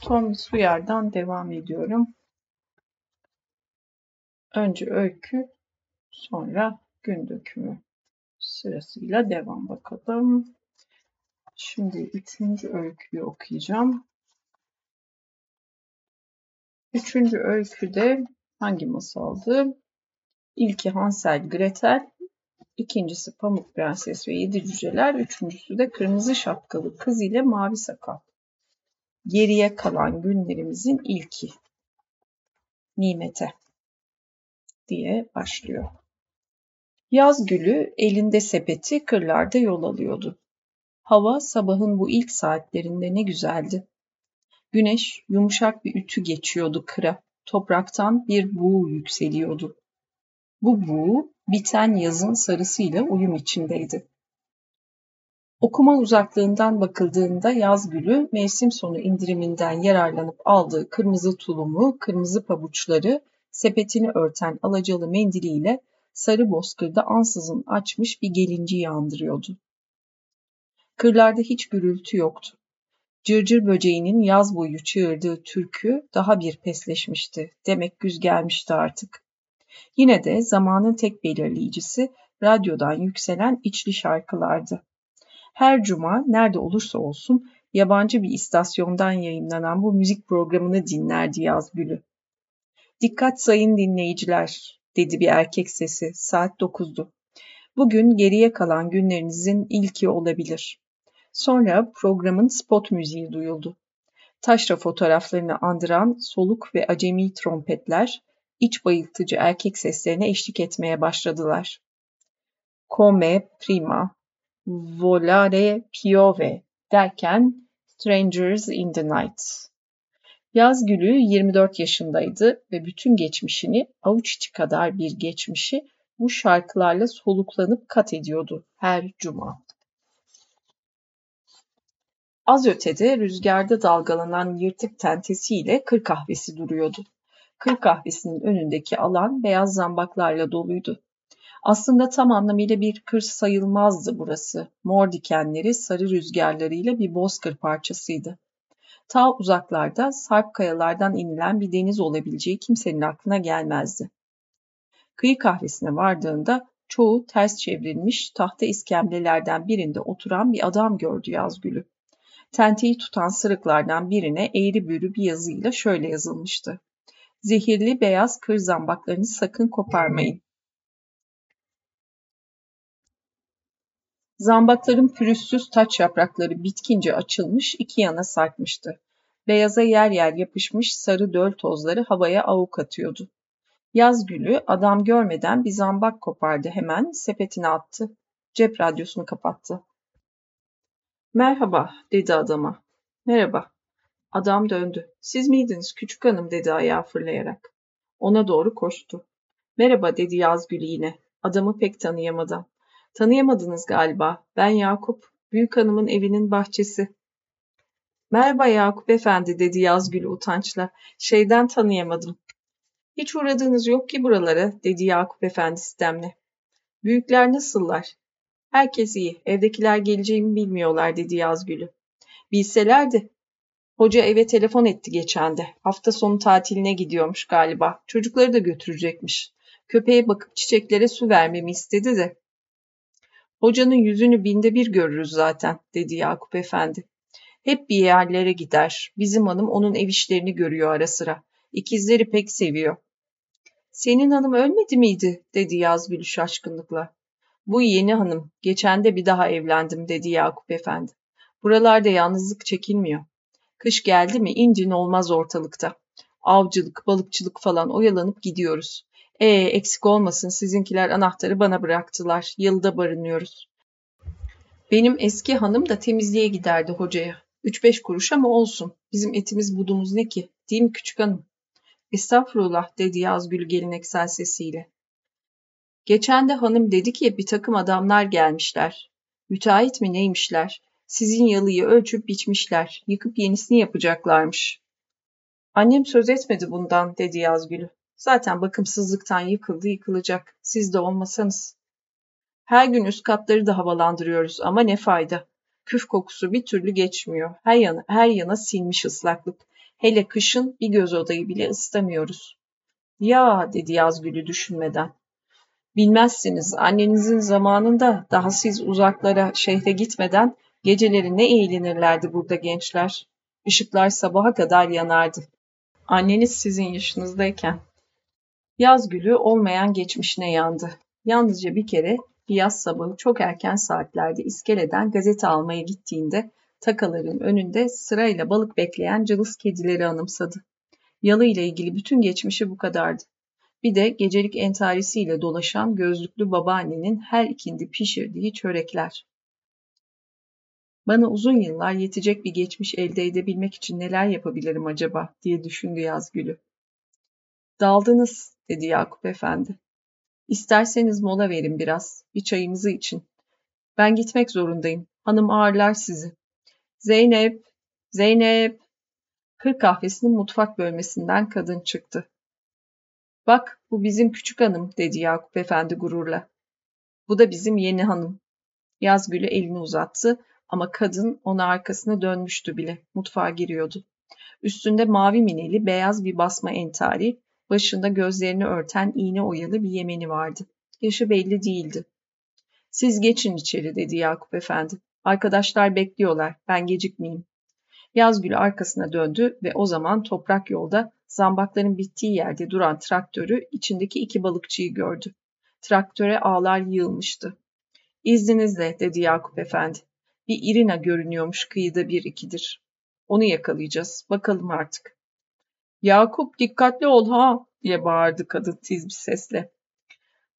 Tom Sawyer'dan devam ediyorum. Önce öykü, sonra gün dökümü sırasıyla devam bakalım. Şimdi üçüncü öyküyü okuyacağım. Üçüncü öyküde hangi masaldı? İlki Hansel Gretel, ikincisi Pamuk Prenses ve Yedi Cüceler, üçüncüsü de Kırmızı Şapkalı Kız ile Mavi Sakal. Geriye kalan günlerimizin ilki. Nimete diye başlıyor. Yaz gülü elinde sepeti kırlarda yol alıyordu. Hava sabahın bu ilk saatlerinde ne güzeldi. Güneş yumuşak bir ütü geçiyordu kıra. Topraktan bir buğu yükseliyordu. Bu buğu biten yazın sarısıyla uyum içindeydi. Okuma uzaklığından bakıldığında yaz gülü mevsim sonu indiriminden yararlanıp aldığı kırmızı tulumu, kırmızı pabuçları, sepetini örten alacalı mendiliyle sarı bozkırda ansızın açmış bir gelinci andırıyordu. Kırlarda hiç gürültü yoktu. Cırcır böceğinin yaz boyu çığırdığı türkü daha bir pesleşmişti. Demek güz gelmişti artık. Yine de zamanın tek belirleyicisi radyodan yükselen içli şarkılardı. Her cuma nerede olursa olsun yabancı bir istasyondan yayınlanan bu müzik programını dinlerdi Yazgül'ü. Dikkat sayın dinleyiciler, dedi bir erkek sesi. Saat dokuzdu. Bugün geriye kalan günlerinizin ilki olabilir. Sonra programın spot müziği duyuldu. Taşra fotoğraflarını andıran soluk ve acemi trompetler, iç bayıltıcı erkek seslerine eşlik etmeye başladılar. Come prima, volare piove derken Strangers in the Night. Yaz Gülü 24 yaşındaydı ve bütün geçmişini, avuç içi kadar bir geçmişi bu şarkılarla soluklanıp kat ediyordu her cuma. Az ötede rüzgarda dalgalanan yırtık tentesiyle kır kahvesi duruyordu. Kır kahvesinin önündeki alan beyaz zambaklarla doluydu. Aslında tam anlamıyla bir kır sayılmazdı burası. Mor dikenleri sarı rüzgarlarıyla bir bozkır parçasıydı. Ta uzaklarda sarp kayalardan inilen bir deniz olabileceği kimsenin aklına gelmezdi. Kıyı kahvesine vardığında çoğu ters çevrilmiş tahta iskemlelerden birinde oturan bir adam gördü Yazgül'ü. Tenteyi tutan sırıklardan birine eğri büğrü bir yazıyla şöyle yazılmıştı. Zehirli beyaz kır zambaklarını sakın koparmayın. Zambakların pürüzsüz taç yaprakları bitkince açılmış, iki yana sarkmıştı. Beyaza yer yer yapışmış sarı döl tozları havaya avuk atıyordu. Yaz gülü adam görmeden bir zambak kopardı hemen, sepetine attı. Cep radyosunu kapattı. Merhaba, dedi adama. Merhaba. Adam döndü. Siz miydiniz küçük hanım, dedi ayağı fırlayarak. Ona doğru koştu. Merhaba, dedi Yazgül yine. Adamı pek tanıyamadan. Tanıyamadınız galiba. Ben Yakup. Büyük hanımın evinin bahçesi. Merhaba Yakup efendi dedi Yazgül utançla. Şeyden tanıyamadım. Hiç uğradığınız yok ki buralara dedi Yakup efendi sistemle. Büyükler nasıllar? Herkes iyi. Evdekiler geleceğimi bilmiyorlar dedi Yazgül'ü. Bilselerdi. Hoca eve telefon etti geçen de. Hafta sonu tatiline gidiyormuş galiba. Çocukları da götürecekmiş. Köpeğe bakıp çiçeklere su vermemi istedi de. Hocanın yüzünü binde bir görürüz zaten, dedi Yakup Efendi. Hep bir yerlere gider. Bizim hanım onun ev işlerini görüyor ara sıra. İkizleri pek seviyor. Senin hanım ölmedi miydi? dedi Yazgül şaşkınlıkla. Bu yeni hanım. Geçen de bir daha evlendim dedi Yakup Efendi. Buralarda yalnızlık çekilmiyor. Kış geldi mi incin olmaz ortalıkta. Avcılık, balıkçılık falan oyalanıp gidiyoruz. E eksik olmasın sizinkiler anahtarı bana bıraktılar. Yılda barınıyoruz. Benim eski hanım da temizliğe giderdi hocaya. Üç beş kuruş ama olsun. Bizim etimiz budumuz ne ki? Değil mi küçük hanım? Estağfurullah dedi Yazgül geleneksel sesiyle. Geçen de hanım dedi ki bir takım adamlar gelmişler. Müteahhit mi neymişler? Sizin yalıyı ölçüp biçmişler. Yıkıp yenisini yapacaklarmış. Annem söz etmedi bundan dedi Yazgül. Zaten bakımsızlıktan yıkıldı yıkılacak. Siz de olmasanız. Her gün üst katları da havalandırıyoruz ama ne fayda. Küf kokusu bir türlü geçmiyor. Her yana, her yana silmiş ıslaklık. Hele kışın bir göz odayı bile ısıtamıyoruz. Ya dedi Yazgül'ü düşünmeden. Bilmezsiniz annenizin zamanında daha siz uzaklara şehre gitmeden geceleri ne eğlenirlerdi burada gençler. Işıklar sabaha kadar yanardı. Anneniz sizin yaşınızdayken. Yazgül'ü olmayan geçmişine yandı. Yalnızca bir kere bir yaz sabahı çok erken saatlerde iskeleden gazete almaya gittiğinde takaların önünde sırayla balık bekleyen cılız kedileri anımsadı. Yalı ile ilgili bütün geçmişi bu kadardı. Bir de gecelik entarisiyle dolaşan gözlüklü babaannenin her ikindi pişirdiği çörekler. Bana uzun yıllar yetecek bir geçmiş elde edebilmek için neler yapabilirim acaba diye düşündü Yazgül'ü. Daldınız dedi Yakup Efendi. İsterseniz mola verin biraz, bir çayımızı için. Ben gitmek zorundayım. Hanım ağırlar sizi. Zeynep, Zeynep. Kır kahvesinin mutfak bölmesinden kadın çıktı. Bak bu bizim küçük hanım dedi Yakup Efendi gururla. Bu da bizim yeni hanım. Yazgül'ü elini uzattı ama kadın ona arkasına dönmüştü bile. Mutfağa giriyordu. Üstünde mavi mineli beyaz bir basma entari, başında gözlerini örten iğne oyalı bir yemeni vardı. Yaşı belli değildi. Siz geçin içeri dedi Yakup Efendi. Arkadaşlar bekliyorlar. Ben gecikmeyeyim. Yazgül arkasına döndü ve o zaman toprak yolda zambakların bittiği yerde duran traktörü içindeki iki balıkçıyı gördü. Traktöre ağlar yığılmıştı. İzninizle dedi Yakup Efendi. Bir irina görünüyormuş kıyıda bir ikidir. Onu yakalayacağız. Bakalım artık. Yakup dikkatli ol ha diye bağırdı kadın tiz bir sesle.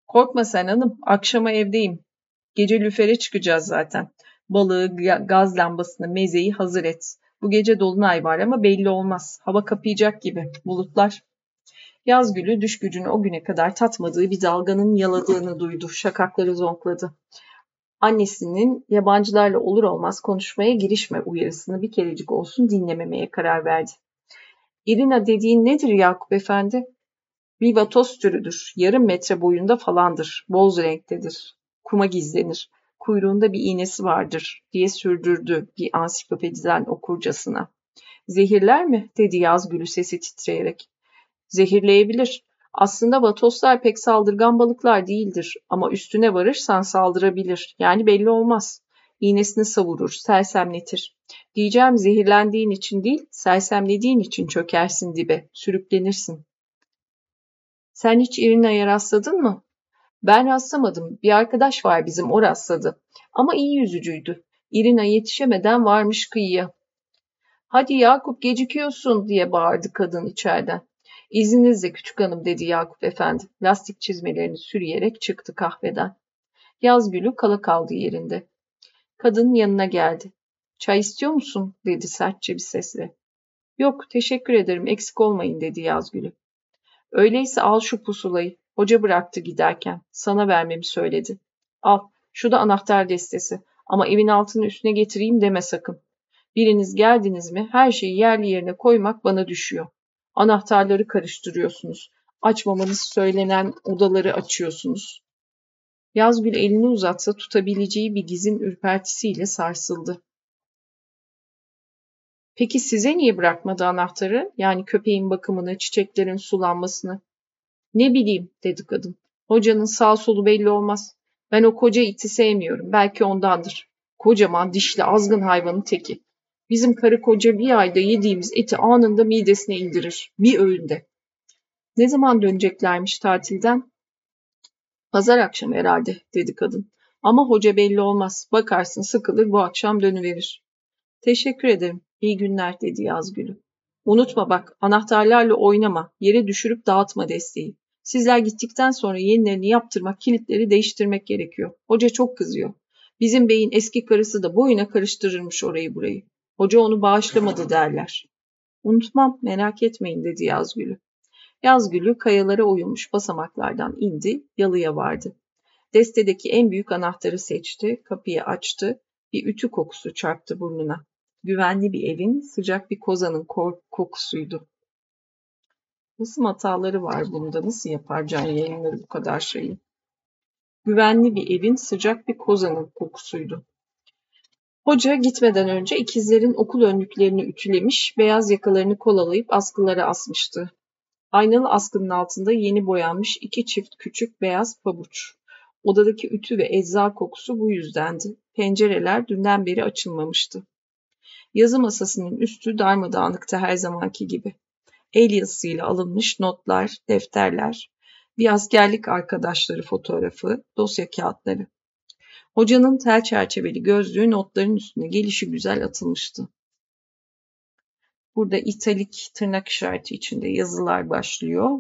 Korkma sen hanım. Akşama evdeyim. Gece lüfere çıkacağız zaten. Balığı, gaz lambasını, mezeyi hazır et. Bu gece dolunay var ama belli olmaz. Hava kapayacak gibi. Bulutlar. Yaz gülü düş gücünü o güne kadar tatmadığı bir dalganın yaladığını duydu. Şakakları zonkladı. Annesinin yabancılarla olur olmaz konuşmaya girişme uyarısını bir kerecik olsun dinlememeye karar verdi. İrina dediğin nedir Yakup Efendi? Bir vatos türüdür. Yarım metre boyunda falandır. Boz renktedir. Kuma gizlenir kuyruğunda bir iğnesi vardır diye sürdürdü bir ansiklopediden okurcasına. Zehirler mi? dedi Yazgülü sesi titreyerek. Zehirleyebilir. Aslında vatoslar pek saldırgan balıklar değildir ama üstüne varırsan saldırabilir. Yani belli olmaz. İğnesini savurur, sersemletir. Diyeceğim zehirlendiğin için değil, sersemlediğin için çökersin dibe, sürüklenirsin. Sen hiç Irina'ya rastladın mı? Ben rastlamadım. Bir arkadaş var bizim o rastladı. Ama iyi yüzücüydü. İrina yetişemeden varmış kıyıya. Hadi Yakup gecikiyorsun diye bağırdı kadın içeriden. İzninizle küçük hanım dedi Yakup efendi. Lastik çizmelerini sürüyerek çıktı kahveden. Yazgülü kala kaldı yerinde. Kadın yanına geldi. Çay istiyor musun? dedi sertçe bir sesle. Yok teşekkür ederim eksik olmayın dedi Yazgülü. Öyleyse al şu pusulayı. Hoca bıraktı giderken. Sana vermemi söyledi. Al, şu da anahtar destesi. Ama evin altını üstüne getireyim deme sakın. Biriniz geldiniz mi her şeyi yerli yerine koymak bana düşüyor. Anahtarları karıştırıyorsunuz. Açmamanız söylenen odaları açıyorsunuz. Yazgül elini uzatsa tutabileceği bir gizin ürpertisiyle sarsıldı. Peki size niye bırakmadı anahtarı? Yani köpeğin bakımını, çiçeklerin sulanmasını. Ne bileyim dedi kadın. Hocanın sağ solu belli olmaz. Ben o koca iti sevmiyorum. Belki ondandır. Kocaman dişli azgın hayvanın teki. Bizim karı koca bir ayda yediğimiz eti anında midesine indirir. Bir öğünde. Ne zaman döneceklermiş tatilden? Pazar akşam herhalde dedi kadın. Ama hoca belli olmaz. Bakarsın sıkılır bu akşam dönüverir. Teşekkür ederim. İyi günler dedi Yazgül'ü. Unutma bak anahtarlarla oynama. Yere düşürüp dağıtma desteği. Sizler gittikten sonra yenilerini yaptırmak, kilitleri değiştirmek gerekiyor. Hoca çok kızıyor. Bizim beyin eski karısı da boyuna karıştırırmış orayı burayı. Hoca onu bağışlamadı derler. Unutmam, merak etmeyin dedi Yazgül'ü. Yazgül'ü kayalara oyulmuş basamaklardan indi, yalıya vardı. Destedeki en büyük anahtarı seçti, kapıyı açtı, bir ütü kokusu çarptı burnuna. Güvenli bir evin, sıcak bir kozanın kokusuydu. Nasıl hataları var bunda? Nasıl yapar can yayınları bu kadar şeyi? Güvenli bir evin sıcak bir kozanın kokusuydu. Hoca gitmeden önce ikizlerin okul önlüklerini ütülemiş, beyaz yakalarını kolalayıp askılara asmıştı. Aynalı askının altında yeni boyanmış iki çift küçük beyaz pabuç. Odadaki ütü ve ecza kokusu bu yüzdendi. Pencereler dünden beri açılmamıştı. Yazı masasının üstü darmadağınıktı her zamanki gibi. El yazısıyla alınmış notlar, defterler, bir askerlik arkadaşları fotoğrafı, dosya kağıtları. Hocanın tel çerçeveli gözlüğü notların üstüne gelişi güzel atılmıştı. Burada italik tırnak işareti içinde yazılar başlıyor.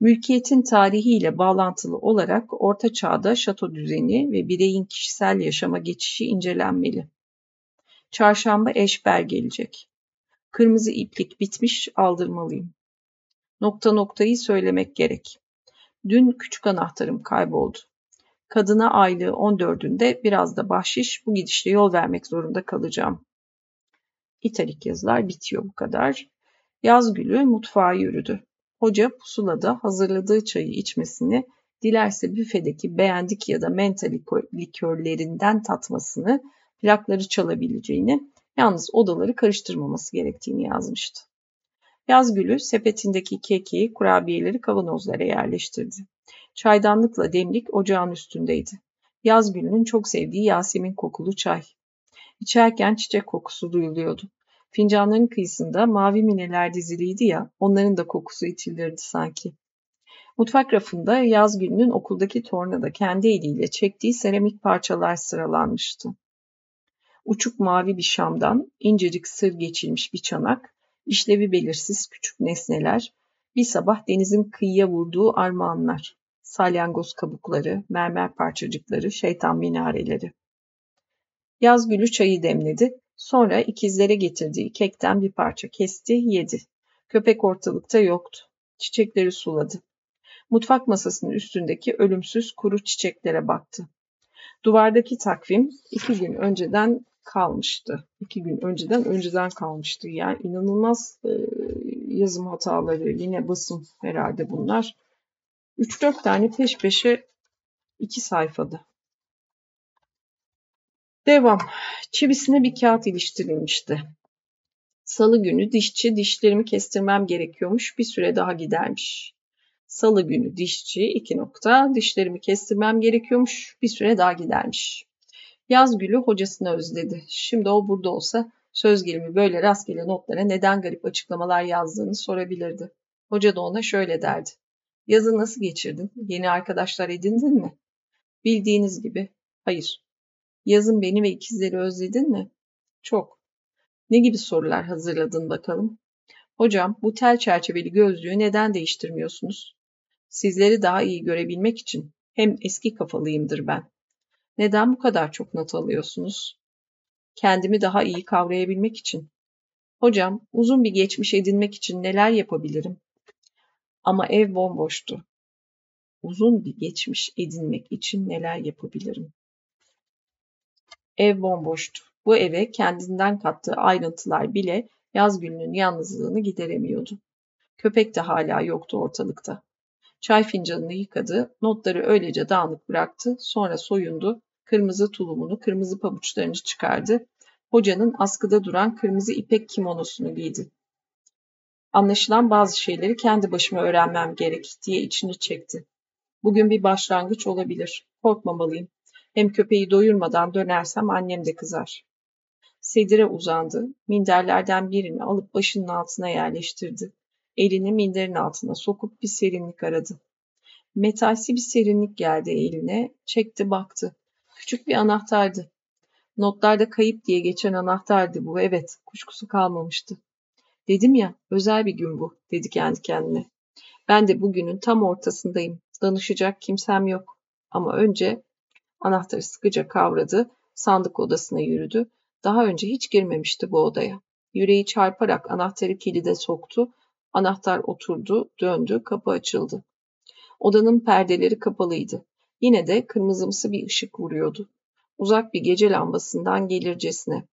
Mülkiyetin tarihiyle bağlantılı olarak Orta Çağ'da şato düzeni ve bireyin kişisel yaşama geçişi incelenmeli. Çarşamba eşber gelecek. Kırmızı iplik bitmiş aldırmalıyım. Nokta noktayı söylemek gerek. Dün küçük anahtarım kayboldu. Kadına aylığı 14'ünde biraz da bahşiş bu gidişle yol vermek zorunda kalacağım. İtalik yazılar bitiyor bu kadar. Yaz gülü mutfağa yürüdü. Hoca pusulada hazırladığı çayı içmesini, dilerse büfedeki beğendik ya da menta likörlerinden tatmasını, plakları çalabileceğini, yalnız odaları karıştırmaması gerektiğini yazmıştı. Yazgül'ü sepetindeki keki, kurabiyeleri kavanozlara yerleştirdi. Çaydanlıkla demlik ocağın üstündeydi. Yazgül'ün çok sevdiği Yasemin kokulu çay. İçerken çiçek kokusu duyuluyordu. Fincanların kıyısında mavi mineler diziliydi ya, onların da kokusu içilirdi sanki. Mutfak rafında Yazgül'ün okuldaki tornada kendi eliyle çektiği seramik parçalar sıralanmıştı. Uçuk mavi bir şamdan incecik sır geçilmiş bir çanak, işlevi belirsiz küçük nesneler, bir sabah denizin kıyıya vurduğu armağanlar, salyangoz kabukları, mermer parçacıkları, şeytan minareleri. Yaz gülü çayı demledi, sonra ikizlere getirdiği kekten bir parça kesti, yedi. Köpek ortalıkta yoktu. Çiçekleri suladı. Mutfak masasının üstündeki ölümsüz kuru çiçeklere baktı. Duvardaki takvim iki gün önceden kalmıştı. İki gün önceden önceden kalmıştı. Yani inanılmaz e, yazım hataları, yine basım herhalde bunlar. 3-4 tane peş peşe iki sayfada. Devam. Çivisine bir kağıt iliştirilmişti. Salı günü dişçi dişlerimi kestirmem gerekiyormuş bir süre daha gidermiş. Salı günü dişçi iki nokta dişlerimi kestirmem gerekiyormuş bir süre daha gidermiş. Yaz gülü hocasını özledi. Şimdi o burada olsa söz gelimi böyle rastgele notlara neden garip açıklamalar yazdığını sorabilirdi. Hoca da ona şöyle derdi. Yazı nasıl geçirdin? Yeni arkadaşlar edindin mi? Bildiğiniz gibi. Hayır. Yazın beni ve ikizleri özledin mi? Çok. Ne gibi sorular hazırladın bakalım? Hocam bu tel çerçeveli gözlüğü neden değiştirmiyorsunuz? Sizleri daha iyi görebilmek için. Hem eski kafalıyımdır ben. Neden bu kadar çok not alıyorsunuz? Kendimi daha iyi kavrayabilmek için. Hocam, uzun bir geçmiş edinmek için neler yapabilirim? Ama ev bomboştu. Uzun bir geçmiş edinmek için neler yapabilirim? Ev bomboştu. Bu eve kendinden kattığı ayrıntılar bile Yazgül'ün yalnızlığını gideremiyordu. Köpek de hala yoktu ortalıkta. Çay fincanını yıkadı, notları öylece dağınık bıraktı, sonra soyundu, kırmızı tulumunu, kırmızı pabuçlarını çıkardı, hocanın askıda duran kırmızı ipek kimonosunu giydi. Anlaşılan bazı şeyleri kendi başıma öğrenmem gerek diye içini çekti. Bugün bir başlangıç olabilir. Korkmamalıyım. Hem köpeği doyurmadan dönersem annem de kızar. Sedire uzandı. Minderlerden birini alıp başının altına yerleştirdi. Elini minderin altına sokup bir serinlik aradı. Metalsi bir serinlik geldi eline. Çekti baktı. Küçük bir anahtardı. Notlarda kayıp diye geçen anahtardı bu. Evet, kuşkusu kalmamıştı. Dedim ya, özel bir gün bu, dedi kendi kendine. Ben de bugünün tam ortasındayım. Danışacak kimsem yok. Ama önce anahtarı sıkıca kavradı, sandık odasına yürüdü. Daha önce hiç girmemişti bu odaya. Yüreği çarparak anahtarı kilide soktu. Anahtar oturdu, döndü, kapı açıldı. Odanın perdeleri kapalıydı. Yine de kırmızımsı bir ışık vuruyordu. Uzak bir gece lambasından gelircesine.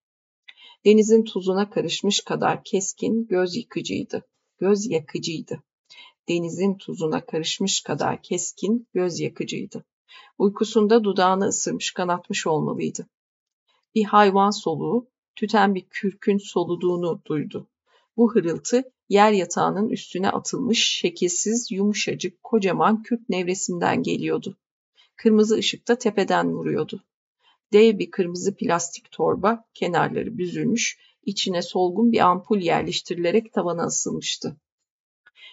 Denizin tuzuna karışmış kadar keskin, göz yıkıcıydı. Göz yakıcıydı. Denizin tuzuna karışmış kadar keskin, göz yakıcıydı. Uykusunda dudağını ısırmış, kanatmış olmalıydı. Bir hayvan soluğu, tüten bir kürkün soluduğunu duydu. Bu hırıltı yer yatağının üstüne atılmış şekilsiz, yumuşacık, kocaman kürk nevresinden geliyordu. Kırmızı ışıkta tepeden vuruyordu. Dev bir kırmızı plastik torba, kenarları büzülmüş, içine solgun bir ampul yerleştirilerek tavana asılmıştı.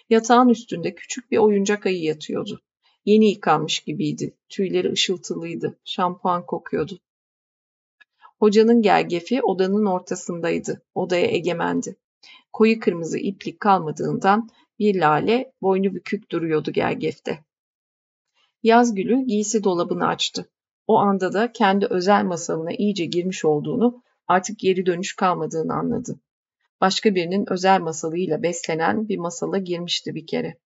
Yatağın üstünde küçük bir oyuncak ayı yatıyordu. Yeni yıkanmış gibiydi. Tüyleri ışıltılıydı. Şampuan kokuyordu. Hocanın gergefi odanın ortasındaydı. Odaya egemendi. Koyu kırmızı iplik kalmadığından bir lale boynu bükük duruyordu gergefte. Yazgül'ü giysi dolabını açtı. O anda da kendi özel masalına iyice girmiş olduğunu, artık geri dönüş kalmadığını anladı. Başka birinin özel masalıyla beslenen bir masala girmişti bir kere.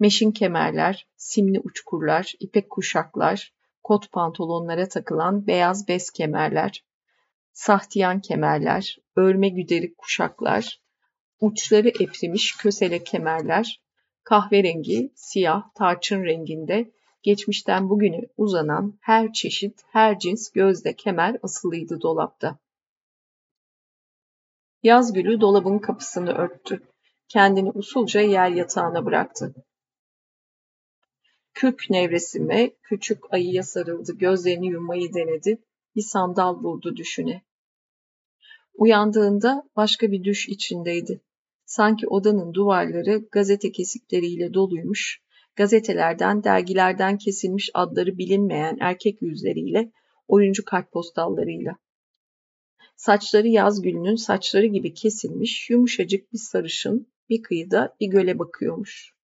Meşin kemerler, simli uçkurlar, ipek kuşaklar, kot pantolonlara takılan beyaz bez kemerler, sahtiyan kemerler, örme güderi kuşaklar, uçları eprimiş kösele kemerler, kahverengi, siyah, tarçın renginde geçmişten bugüne uzanan her çeşit, her cins gözde kemer asılıydı dolapta. Yazgülü dolabın kapısını örttü. Kendini usulca yer yatağına bıraktı. Kürk nevresime, küçük ayıya sarıldı, gözlerini yummayı denedi, bir sandal buldu düşüne. Uyandığında başka bir düş içindeydi. Sanki odanın duvarları gazete kesikleriyle doluymuş, gazetelerden, dergilerden kesilmiş adları bilinmeyen erkek yüzleriyle, oyuncu kartpostallarıyla. Saçları yaz gülünün saçları gibi kesilmiş, yumuşacık bir sarışın bir kıyıda bir göle bakıyormuş.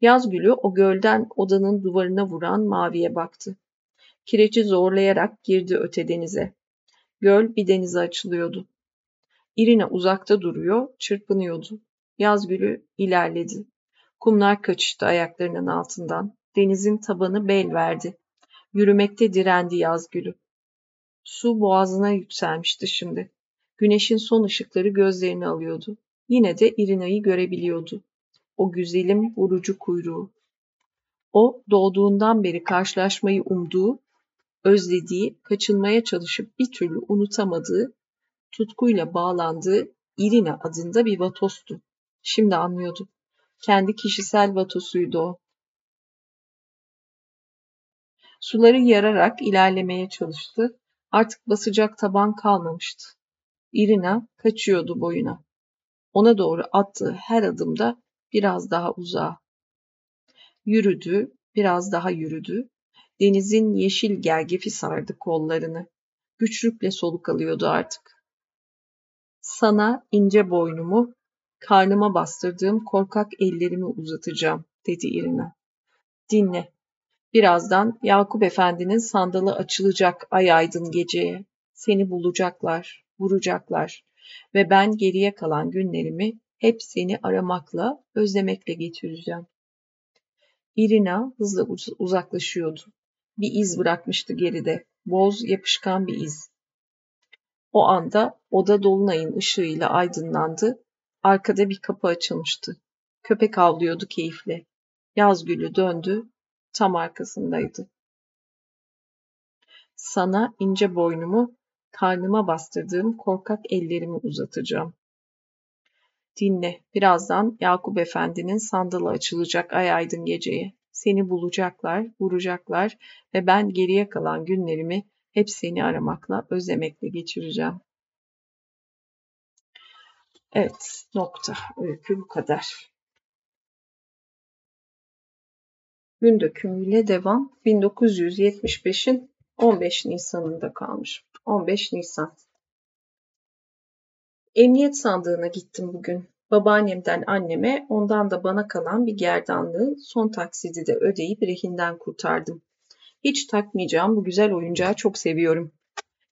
Yaz gülü o gölden odanın duvarına vuran maviye baktı. Kireci zorlayarak girdi öte denize. Göl bir denize açılıyordu. İrina uzakta duruyor, çırpınıyordu. Yaz gülü ilerledi. Kumlar kaçıştı ayaklarının altından. Denizin tabanı bel verdi. Yürümekte direndi yaz gülü. Su boğazına yükselmişti şimdi. Güneşin son ışıkları gözlerini alıyordu. Yine de Irina'yı görebiliyordu. O güzelim vurucu kuyruğu. O doğduğundan beri karşılaşmayı umduğu, özlediği, kaçınmaya çalışıp bir türlü unutamadığı, tutkuyla bağlandığı Irina adında bir vatostu. Şimdi anlıyordu. Kendi kişisel vatosuydu o. Suları yararak ilerlemeye çalıştı. Artık basacak taban kalmamıştı. Irina kaçıyordu boyuna. Ona doğru attığı her adımda biraz daha uzağa. Yürüdü, biraz daha yürüdü. Denizin yeşil gergefi sardı kollarını. Güçlükle soluk alıyordu artık. Sana ince boynumu, karnıma bastırdığım korkak ellerimi uzatacağım, dedi Irina. Dinle. Birazdan Yakup Efendi'nin sandalı açılacak ay aydın geceye. Seni bulacaklar, vuracaklar ve ben geriye kalan günlerimi hep seni aramakla, özlemekle geçireceğim. Irina hızla uzaklaşıyordu. Bir iz bırakmıştı geride. Boz, yapışkan bir iz. O anda oda dolunayın ışığıyla aydınlandı. Arkada bir kapı açılmıştı. Köpek avlıyordu keyifle. Yaz gülü döndü, tam arkasındaydı. Sana ince boynumu, karnıma bastırdığım korkak ellerimi uzatacağım. Dinle, birazdan Yakup Efendi'nin sandalı açılacak ay aydın geceye. Seni bulacaklar, vuracaklar ve ben geriye kalan günlerimi hep seni aramakla, özlemekle geçireceğim. Evet, nokta. Öykü bu kadar. Gün dökümüyle devam 1975'in 15 Nisan'ında kalmış. 15 Nisan. Emniyet sandığına gittim bugün. Babaannemden anneme, ondan da bana kalan bir gerdanlığı son taksidi de ödeyip rehinden kurtardım. Hiç takmayacağım bu güzel oyuncağı çok seviyorum.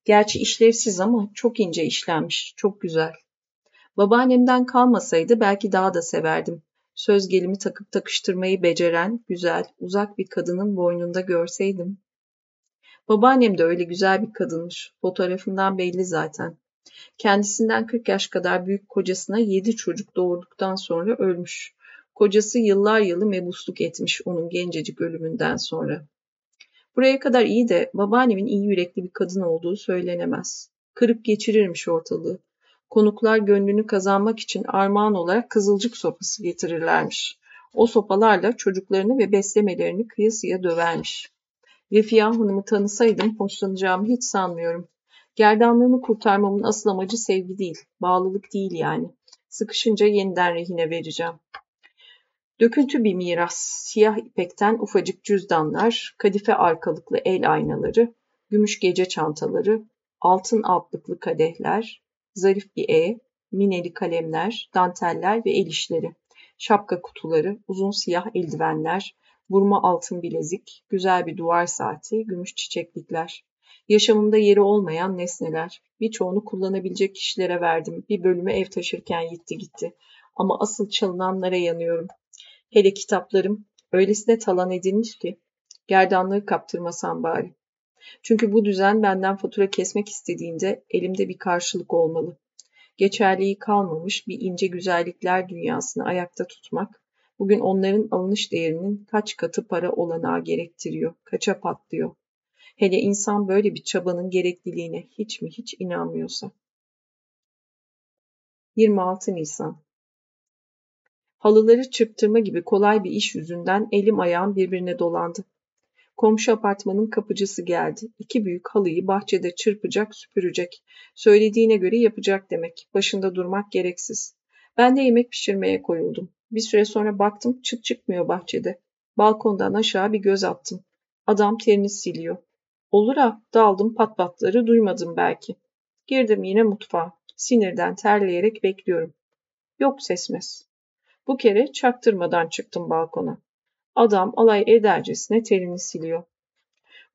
Gerçi işlevsiz ama çok ince işlenmiş, çok güzel. Babaannemden kalmasaydı belki daha da severdim. Söz gelimi takıp takıştırmayı beceren, güzel, uzak bir kadının boynunda görseydim. Babaannem de öyle güzel bir kadınmış. Fotoğrafından belli zaten. Kendisinden 40 yaş kadar büyük kocasına 7 çocuk doğurduktan sonra ölmüş. Kocası yıllar yılı mebusluk etmiş onun gencecik ölümünden sonra. Buraya kadar iyi de babaannemin iyi yürekli bir kadın olduğu söylenemez. Kırıp geçirirmiş ortalığı. Konuklar gönlünü kazanmak için armağan olarak kızılcık sopası getirirlermiş. O sopalarla çocuklarını ve beslemelerini kıyasıya dövermiş. Refia Hanım'ı tanısaydım hoşlanacağımı hiç sanmıyorum. Gerdanlığını kurtarmamın asıl amacı sevgi değil, bağlılık değil yani. Sıkışınca yeniden rehine vereceğim. Döküntü bir miras, siyah ipekten ufacık cüzdanlar, kadife arkalıklı el aynaları, gümüş gece çantaları, altın altlıklı kadehler, zarif bir E, mineli kalemler, danteller ve el işleri, şapka kutuları, uzun siyah eldivenler, vurma altın bilezik, güzel bir duvar saati, gümüş çiçeklikler. Yaşamımda yeri olmayan nesneler. Birçoğunu kullanabilecek kişilere verdim. Bir bölümü ev taşırken gitti gitti. Ama asıl çalınanlara yanıyorum. Hele kitaplarım öylesine talan edilmiş ki gerdanlığı kaptırmasam bari. Çünkü bu düzen benden fatura kesmek istediğinde elimde bir karşılık olmalı. Geçerliği kalmamış bir ince güzellikler dünyasını ayakta tutmak, bugün onların alınış değerinin kaç katı para olanağı gerektiriyor, kaça patlıyor. Hele insan böyle bir çabanın gerekliliğine hiç mi hiç inanmıyorsa. 26 Nisan Halıları çırptırma gibi kolay bir iş yüzünden elim ayağım birbirine dolandı. Komşu apartmanın kapıcısı geldi. İki büyük halıyı bahçede çırpacak, süpürecek. Söylediğine göre yapacak demek. Başında durmak gereksiz. Ben de yemek pişirmeye koyuldum. Bir süre sonra baktım çıt çıkmıyor bahçede. Balkondan aşağı bir göz attım. Adam terini siliyor. Olur ha, daldım patpatları duymadım belki. Girdim yine mutfağa. Sinirden terleyerek bekliyorum. Yok sesmez. Bu kere çaktırmadan çıktım balkona. Adam alay edercesine terini siliyor.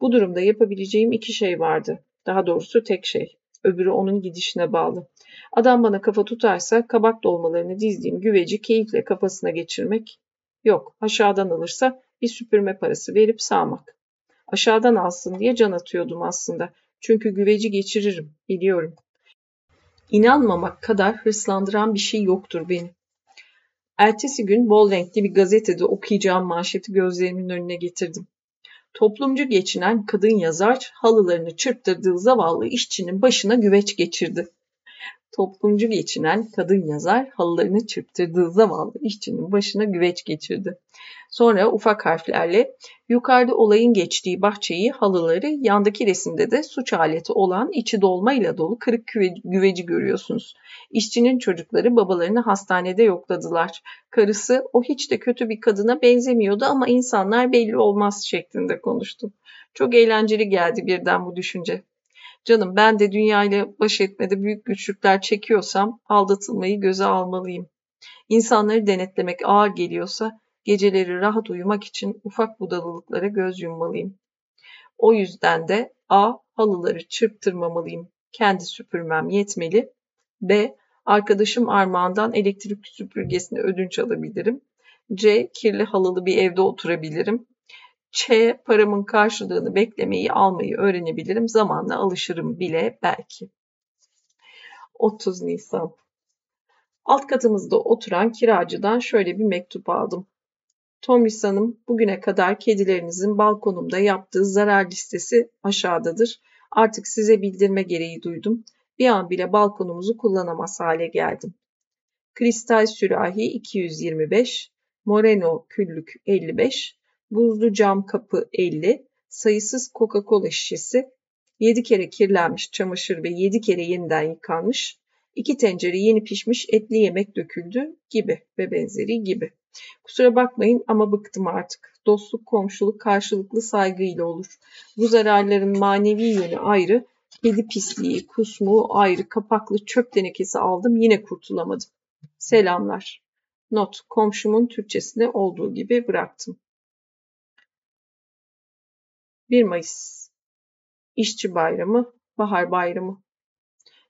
Bu durumda yapabileceğim iki şey vardı. Daha doğrusu tek şey. Öbürü onun gidişine bağlı. Adam bana kafa tutarsa kabak dolmalarını dizdiğim güveci keyifle kafasına geçirmek. Yok, aşağıdan alırsa bir süpürme parası verip sağmak. Aşağıdan alsın diye can atıyordum aslında. Çünkü güveci geçiririm, biliyorum. İnanmamak kadar hırslandıran bir şey yoktur beni. Ertesi gün bol renkli bir gazetede okuyacağım manşeti gözlerimin önüne getirdim. Toplumcu geçinen kadın yazar halılarını çırptırdığı zavallı işçinin başına güveç geçirdi. Toplumcu geçinen kadın yazar halılarını çırptırdığı zavallı işçinin başına güveç geçirdi. Sonra ufak harflerle yukarıda olayın geçtiği bahçeyi, halıları, yandaki resimde de suç aleti olan içi dolmayla dolu kırık güveci görüyorsunuz. İşçinin çocukları babalarını hastanede yokladılar. Karısı o hiç de kötü bir kadına benzemiyordu ama insanlar belli olmaz şeklinde konuştu. Çok eğlenceli geldi birden bu düşünce. Canım ben de dünyayla baş etmede büyük güçlükler çekiyorsam aldatılmayı göze almalıyım. İnsanları denetlemek ağır geliyorsa geceleri rahat uyumak için ufak budalılıklara göz yummalıyım. O yüzden de A. Halıları çırptırmamalıyım. Kendi süpürmem yetmeli. B. Arkadaşım Armağan'dan elektrik süpürgesini ödünç alabilirim. C. Kirli halılı bir evde oturabilirim. Ç. Paramın karşılığını beklemeyi, almayı öğrenebilirim. Zamanla alışırım bile belki. 30 Nisan Alt katımızda oturan kiracıdan şöyle bir mektup aldım. Tomris Hanım, bugüne kadar kedilerinizin balkonumda yaptığı zarar listesi aşağıdadır. Artık size bildirme gereği duydum. Bir an bile balkonumuzu kullanamaz hale geldim. Kristal sürahi 225, Moreno küllük 55, buzlu cam kapı 50, sayısız Coca-Cola şişesi, 7 kere kirlenmiş çamaşır ve 7 kere yeniden yıkanmış, 2 tencere yeni pişmiş etli yemek döküldü gibi ve benzeri gibi. Kusura bakmayın ama bıktım artık. Dostluk, komşuluk karşılıklı saygıyla olur. Bu zararların manevi yönü ayrı, kedi pisliği, kusmu ayrı, kapaklı çöp tenekesi aldım yine kurtulamadım. Selamlar. Not, komşumun Türkçesinde olduğu gibi bıraktım. 1 Mayıs İşçi Bayramı, Bahar Bayramı.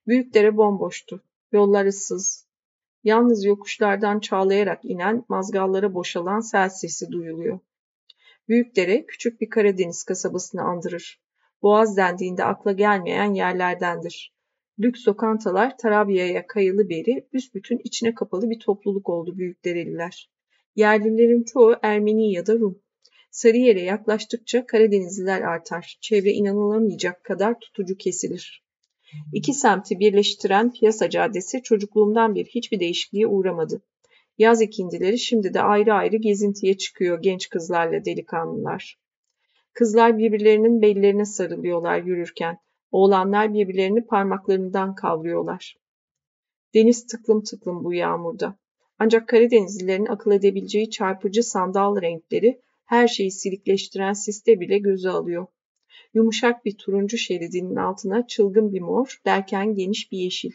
Büyükdere bomboştu. Yollar ıssız. Yalnız yokuşlardan çağlayarak inen, mazgallara boşalan sel sesi duyuluyor. Büyükdere küçük bir Karadeniz kasabasını andırır. Boğaz dendiğinde akla gelmeyen yerlerdendir. Lüks lokantalar Tarabya'ya kayılı beri büsbütün içine kapalı bir topluluk oldu Büyükdereliler. Yerlilerin çoğu Ermeni ya da Rum. Sarıyer'e yaklaştıkça Karadenizliler artar. Çevre inanılamayacak kadar tutucu kesilir. İki semti birleştiren piyasa caddesi çocukluğumdan bir hiçbir değişikliğe uğramadı. Yaz ikindileri şimdi de ayrı ayrı gezintiye çıkıyor genç kızlarla delikanlılar. Kızlar birbirlerinin bellerine sarılıyorlar yürürken. Oğlanlar birbirlerini parmaklarından kavruyorlar. Deniz tıklım tıklım bu yağmurda. Ancak Karadenizlilerin akıl edebileceği çarpıcı sandal renkleri her şeyi silikleştiren siste bile göze alıyor. Yumuşak bir turuncu şeridinin altına çılgın bir mor, derken geniş bir yeşil.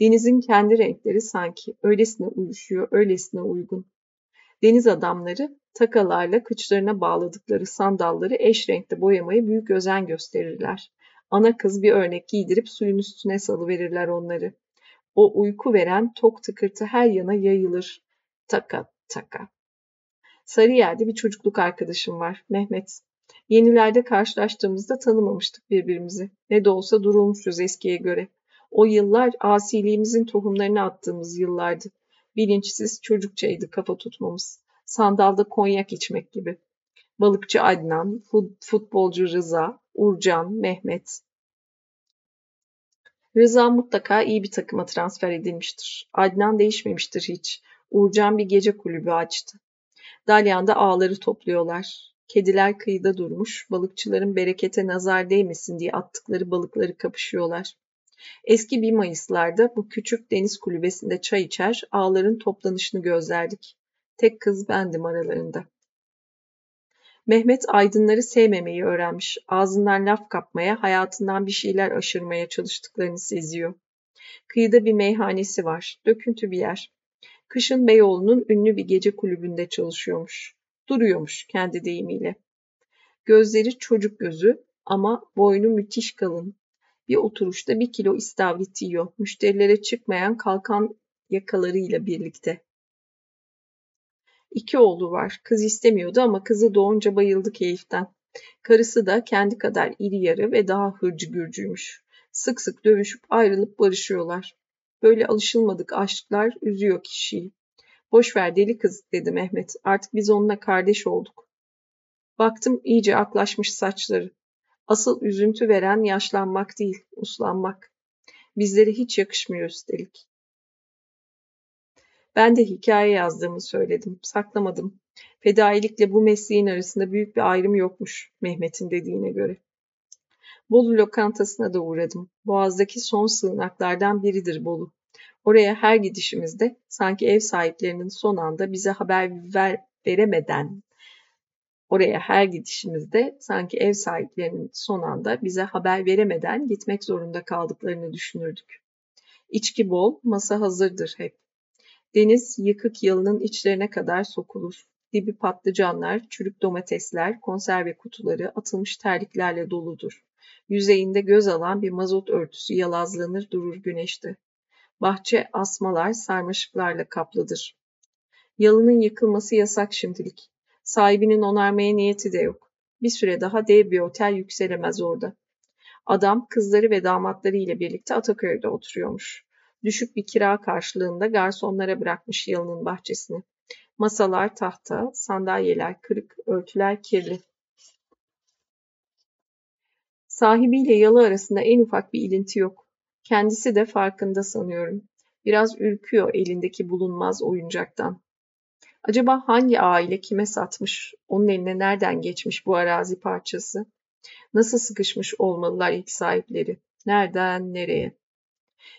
Denizin kendi renkleri sanki öylesine uyuşuyor, öylesine uygun. Deniz adamları takalarla kıçlarına bağladıkları sandalları eş renkte boyamaya büyük özen gösterirler. Ana kız bir örnek giydirip suyun üstüne salıverirler onları. O uyku veren tok tıkırtı her yana yayılır. Taka taka. Sarıyer'de bir çocukluk arkadaşım var, Mehmet. Yenilerde karşılaştığımızda tanımamıştık birbirimizi. Ne de olsa durulmuşuz eskiye göre. O yıllar asiliğimizin tohumlarını attığımız yıllardı. Bilinçsiz çocukçaydı kafa tutmamız. Sandalda konyak içmek gibi. Balıkçı Adnan, futbolcu Rıza, Urcan, Mehmet. Rıza mutlaka iyi bir takıma transfer edilmiştir. Adnan değişmemiştir hiç. Urcan bir gece kulübü açtı. Dalyan'da ağları topluyorlar. Kediler kıyıda durmuş, balıkçıların berekete nazar değmesin diye attıkları balıkları kapışıyorlar. Eski bir Mayıslarda bu küçük deniz kulübesinde çay içer, ağların toplanışını gözlerdik. Tek kız bendim aralarında. Mehmet aydınları sevmemeyi öğrenmiş. Ağzından laf kapmaya, hayatından bir şeyler aşırmaya çalıştıklarını seziyor. Kıyıda bir meyhanesi var. Döküntü bir yer. Kışın Beyoğlu'nun ünlü bir gece kulübünde çalışıyormuş. Duruyormuş kendi deyimiyle. Gözleri çocuk gözü ama boynu müthiş kalın. Bir oturuşta bir kilo istavrit yiyor. Müşterilere çıkmayan kalkan yakalarıyla birlikte. İki oğlu var. Kız istemiyordu ama kızı doğunca bayıldı keyiften. Karısı da kendi kadar iri yarı ve daha hırcı gürcüymüş. Sık sık dövüşüp ayrılıp barışıyorlar. Böyle alışılmadık aşklar üzüyor kişiyi. Boş ver deli kız dedi Mehmet. Artık biz onunla kardeş olduk. Baktım iyice aklaşmış saçları. Asıl üzüntü veren yaşlanmak değil, uslanmak. Bizlere hiç yakışmıyor üstelik. Ben de hikaye yazdığımı söyledim, saklamadım. Fedailikle bu mesleğin arasında büyük bir ayrım yokmuş Mehmet'in dediğine göre. Bolu lokantasına da uğradım. Boğaz'daki son sığınaklardan biridir Bolu. Oraya her gidişimizde sanki ev sahiplerinin son anda bize haber ver, veremeden Oraya her gidişimizde sanki ev sahiplerinin son anda bize haber veremeden gitmek zorunda kaldıklarını düşünürdük. İçki bol, masa hazırdır hep. Deniz yıkık yalının içlerine kadar sokulur. Dibi patlıcanlar, çürük domatesler, konserve kutuları atılmış terliklerle doludur. Yüzeyinde göz alan bir mazot örtüsü yalazlanır durur güneşte. Bahçe asmalar sarmaşıklarla kaplıdır. Yalının yıkılması yasak şimdilik. Sahibinin onarmaya niyeti de yok. Bir süre daha dev bir otel yükselemez orada. Adam kızları ve damatları ile birlikte Ataköy'de oturuyormuş. Düşük bir kira karşılığında garsonlara bırakmış yalının bahçesini. Masalar tahta, sandalyeler kırık, örtüler kirli. Sahibiyle yalı arasında en ufak bir ilinti yok. Kendisi de farkında sanıyorum. Biraz ürküyor elindeki bulunmaz oyuncaktan. Acaba hangi aile kime satmış, onun eline nereden geçmiş bu arazi parçası? Nasıl sıkışmış olmalılar ilk sahipleri? Nereden nereye?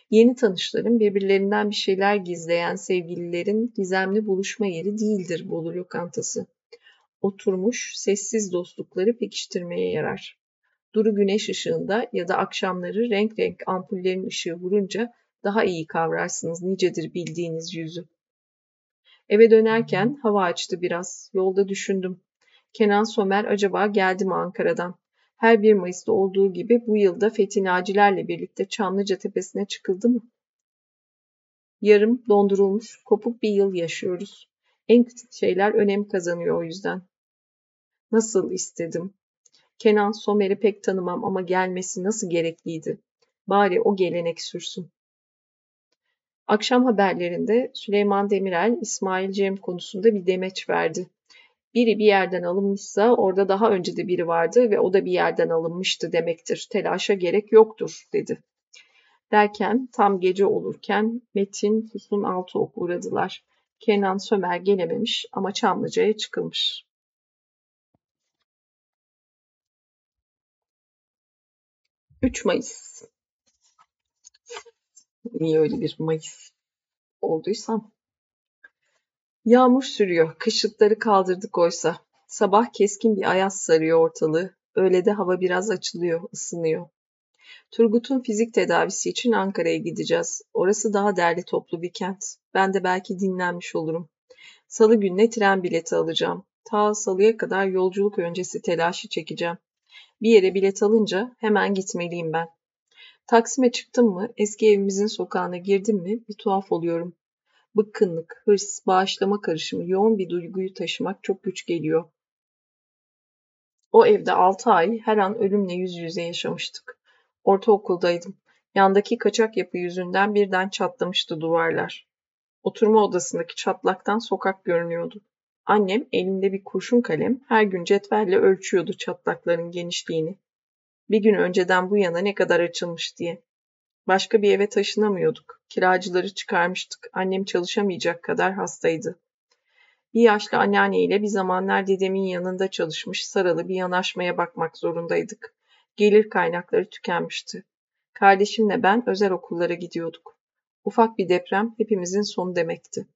Yeni tanışların birbirlerinden bir şeyler gizleyen sevgililerin gizemli buluşma yeri değildir Bolu lokantası. Oturmuş sessiz dostlukları pekiştirmeye yarar. Duru güneş ışığında ya da akşamları renk renk ampullerin ışığı vurunca daha iyi kavrarsınız nicedir bildiğiniz yüzü. Eve dönerken hava açtı biraz. Yolda düşündüm. Kenan Somer acaba geldi mi Ankara'dan? Her bir Mayıs'ta olduğu gibi bu yılda Fethi Nacilerle birlikte Çamlıca Tepesi'ne çıkıldı mı? Yarım dondurulmuş, kopuk bir yıl yaşıyoruz. En küçük şeyler önem kazanıyor o yüzden. Nasıl istedim. Kenan Somer'i pek tanımam ama gelmesi nasıl gerekliydi. Bari o gelenek sürsün. Akşam haberlerinde Süleyman Demirel, İsmail Cem konusunda bir demeç verdi. Biri bir yerden alınmışsa orada daha önce de biri vardı ve o da bir yerden alınmıştı demektir. Telaşa gerek yoktur dedi. Derken tam gece olurken Metin, Füsun Altıok uğradılar. Kenan Sömer gelememiş ama Çamlıca'ya çıkılmış. 3 Mayıs. Niye öyle bir Mayıs olduysam. Yağmur sürüyor. Kışlıkları kaldırdık oysa. Sabah keskin bir ayaz sarıyor ortalığı. Öğlede hava biraz açılıyor, ısınıyor. Turgut'un fizik tedavisi için Ankara'ya gideceğiz. Orası daha derli toplu bir kent. Ben de belki dinlenmiş olurum. Salı gününe tren bileti alacağım. Ta salıya kadar yolculuk öncesi telaşı çekeceğim. Bir yere bilet alınca hemen gitmeliyim ben. Taksim'e çıktım mı, eski evimizin sokağına girdim mi bir tuhaf oluyorum. Bıkkınlık, hırs, bağışlama karışımı, yoğun bir duyguyu taşımak çok güç geliyor. O evde altı ay her an ölümle yüz yüze yaşamıştık. Ortaokuldaydım. Yandaki kaçak yapı yüzünden birden çatlamıştı duvarlar. Oturma odasındaki çatlaktan sokak görünüyordu. Annem elinde bir kurşun kalem her gün cetvelle ölçüyordu çatlakların genişliğini. Bir gün önceden bu yana ne kadar açılmış diye. Başka bir eve taşınamıyorduk. Kiracıları çıkarmıştık. Annem çalışamayacak kadar hastaydı. Bir yaşlı anneanneyle bir zamanlar dedemin yanında çalışmış Saralı bir yanaşmaya bakmak zorundaydık. Gelir kaynakları tükenmişti. Kardeşimle ben özel okullara gidiyorduk. Ufak bir deprem hepimizin sonu demekti.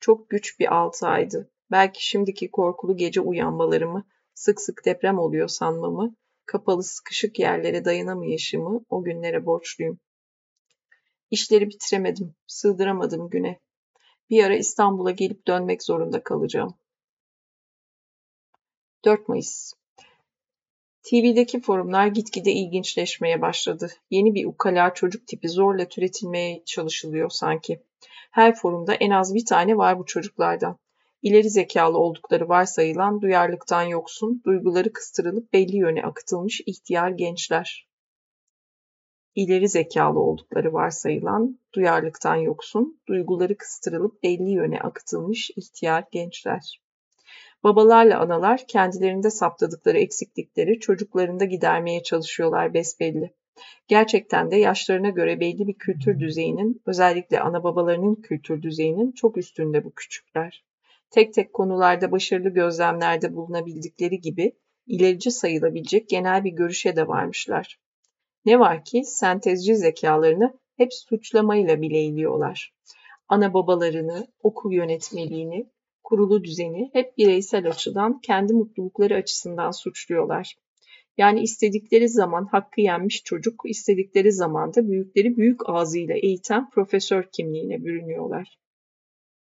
Çok güç bir altı aydı. Belki şimdiki korkulu gece uyanmalarımı, sık sık deprem oluyor sanmamı, kapalı sıkışık yerlere dayanamayışımı o günlere borçluyum. İşleri bitiremedim, sığdıramadım güne. Bir ara İstanbul'a gelip dönmek zorunda kalacağım. 4 Mayıs TV'deki forumlar gitgide ilginçleşmeye başladı. Yeni bir ukala çocuk tipi zorla türetilmeye çalışılıyor sanki. Her forumda en az bir tane var bu çocuklardan. İleri zekalı oldukları varsayılan duyarlılıktan yoksun, duyguları kıstırılıp belli yöne akıtılmış ihtiyar gençler. İleri zekalı oldukları varsayılan, duyarlılıktan yoksun, duyguları kıstırılıp belli yöne akıtılmış ihtiyar gençler. Babalarla analar kendilerinde saptadıkları eksiklikleri çocuklarında gidermeye çalışıyorlar besbelli. Gerçekten de yaşlarına göre belli bir kültür düzeyinin, özellikle ana babalarının kültür düzeyinin çok üstünde bu küçükler. Tek tek konularda başarılı gözlemlerde bulunabildikleri gibi ilerici sayılabilecek genel bir görüşe de varmışlar. Ne var ki sentezci zekalarını hep suçlamayla bileyliyorlar. Ana babalarını, okul yönetmeliğini, kurulu düzeni hep bireysel açıdan kendi mutlulukları açısından suçluyorlar. Yani istedikleri zaman hakkı yenmiş çocuk, istedikleri zaman da büyükleri büyük ağzıyla eğiten profesör kimliğine bürünüyorlar.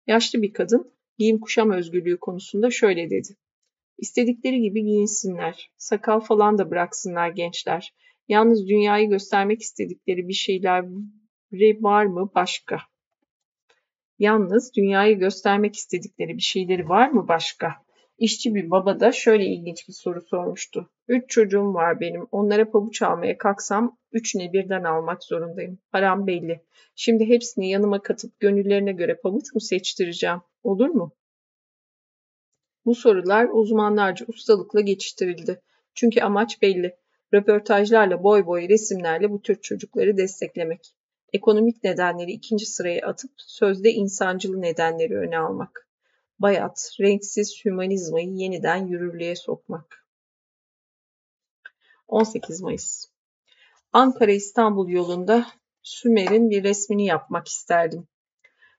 Yaşlı bir kadın giyim kuşam özgürlüğü konusunda şöyle dedi. İstedikleri gibi giyinsinler, sakal falan da bıraksınlar gençler. Yalnız dünyayı göstermek istedikleri bir şeyler var mı başka? Yalnız dünyayı göstermek istedikleri bir şeyleri var mı başka? İşçi bir baba da şöyle ilginç bir soru sormuştu. Üç çocuğum var benim. Onlara pabuç almaya kalksam üçüne birden almak zorundayım. Param belli. Şimdi hepsini yanıma katıp gönüllerine göre pabuç mu seçtireceğim? Olur mu? Bu sorular uzmanlarca ustalıkla geçiştirildi. Çünkü amaç belli. Röportajlarla boy boy resimlerle bu tür çocukları desteklemek. Ekonomik nedenleri ikinci sıraya atıp sözde insancılı nedenleri öne almak. Bayat, renksiz hümanizmayı yeniden yürürlüğe sokmak. 18 Mayıs Ankara-İstanbul yolunda Sümer'in bir resmini yapmak isterdim.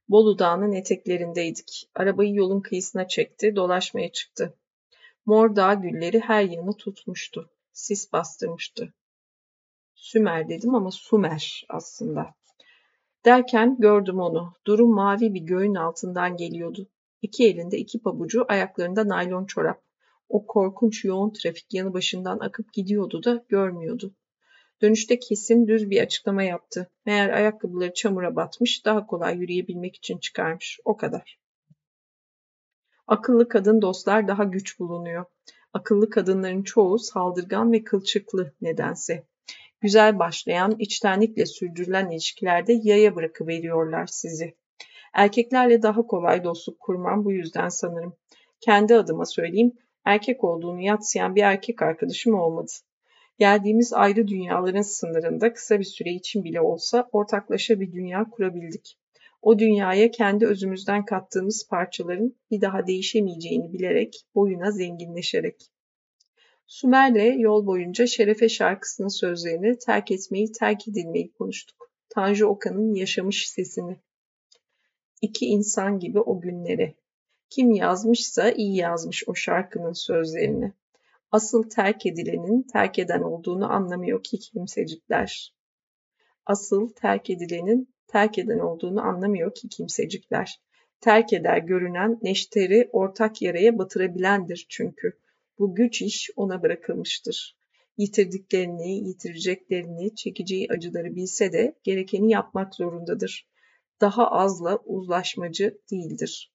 Bolu Dağı'nın eteklerindeydik. Arabayı yolun kıyısına çekti, dolaşmaya çıktı. Mor dağ gülleri her yanı tutmuştu. Sis bastırmıştı. Sümer dedim ama Sumer aslında. Derken gördüm onu. Durum mavi bir göğün altından geliyordu. İki elinde iki pabucu, ayaklarında naylon çorap. O korkunç yoğun trafik yanı başından akıp gidiyordu da görmüyordu. Dönüşte kesin düz bir açıklama yaptı. Meğer ayakkabıları çamura batmış, daha kolay yürüyebilmek için çıkarmış. O kadar. Akıllı kadın dostlar daha güç bulunuyor. Akıllı kadınların çoğu saldırgan ve kılçıklı nedense. Güzel başlayan, içtenlikle sürdürülen ilişkilerde yaya bırakıveriyorlar sizi. Erkeklerle daha kolay dostluk kurmam bu yüzden sanırım. Kendi adıma söyleyeyim, erkek olduğunu yatsıyan bir erkek arkadaşım olmadı. Geldiğimiz ayrı dünyaların sınırında kısa bir süre için bile olsa ortaklaşa bir dünya kurabildik. O dünyaya kendi özümüzden kattığımız parçaların bir daha değişemeyeceğini bilerek, boyuna zenginleşerek. Sümer'le yol boyunca Şerefe şarkısının sözlerini terk etmeyi, terk edilmeyi konuştuk. Tanju Okan'ın yaşamış sesini. İki insan gibi o günleri. Kim yazmışsa iyi yazmış o şarkının sözlerini. Asıl terk edilenin terk eden olduğunu anlamıyor ki kimsecikler. Asıl terk edilenin terk eden olduğunu anlamıyor ki kimsecikler. Terk eder görünen neşteri ortak yaraya batırabilendir çünkü. Bu güç iş ona bırakılmıştır. Yitirdiklerini, yitireceklerini, çekeceği acıları bilse de gerekeni yapmak zorundadır. Daha azla uzlaşmacı değildir.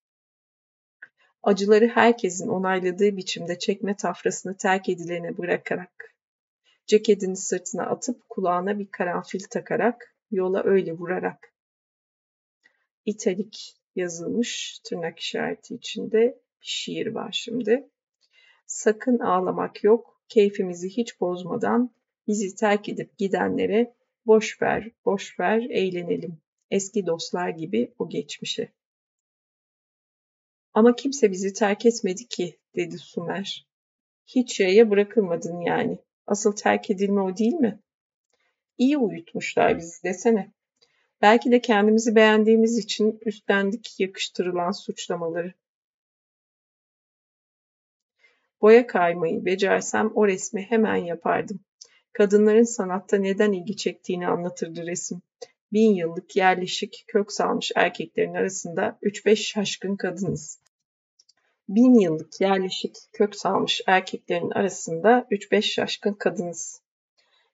Acıları herkesin onayladığı biçimde çekme tafrasını terk edilene bırakarak, ceketini sırtına atıp kulağına bir karanfil takarak, yola öyle vurarak. İtalik yazılmış tırnak işareti içinde bir şiir var şimdi. Sakın ağlamak yok, keyfimizi hiç bozmadan bizi terk edip gidenlere boş ver, boş ver, eğlenelim. Eski dostlar gibi o geçmişe. Ama kimse bizi terk etmedi ki, dedi Sumer. Hiç yaya bırakılmadın yani. Asıl terk edilme o değil mi? İyi uyutmuşlar bizi desene. Belki de kendimizi beğendiğimiz için üstlendik yakıştırılan suçlamaları. Boya kaymayı becersem o resmi hemen yapardım. Kadınların sanatta neden ilgi çektiğini anlatırdı resim. Bin yıllık yerleşik kök salmış erkeklerin arasında 3-5 şaşkın kadınız. Bin yıllık yerleşik kök salmış erkeklerin arasında 3-5 şaşkın kadınız.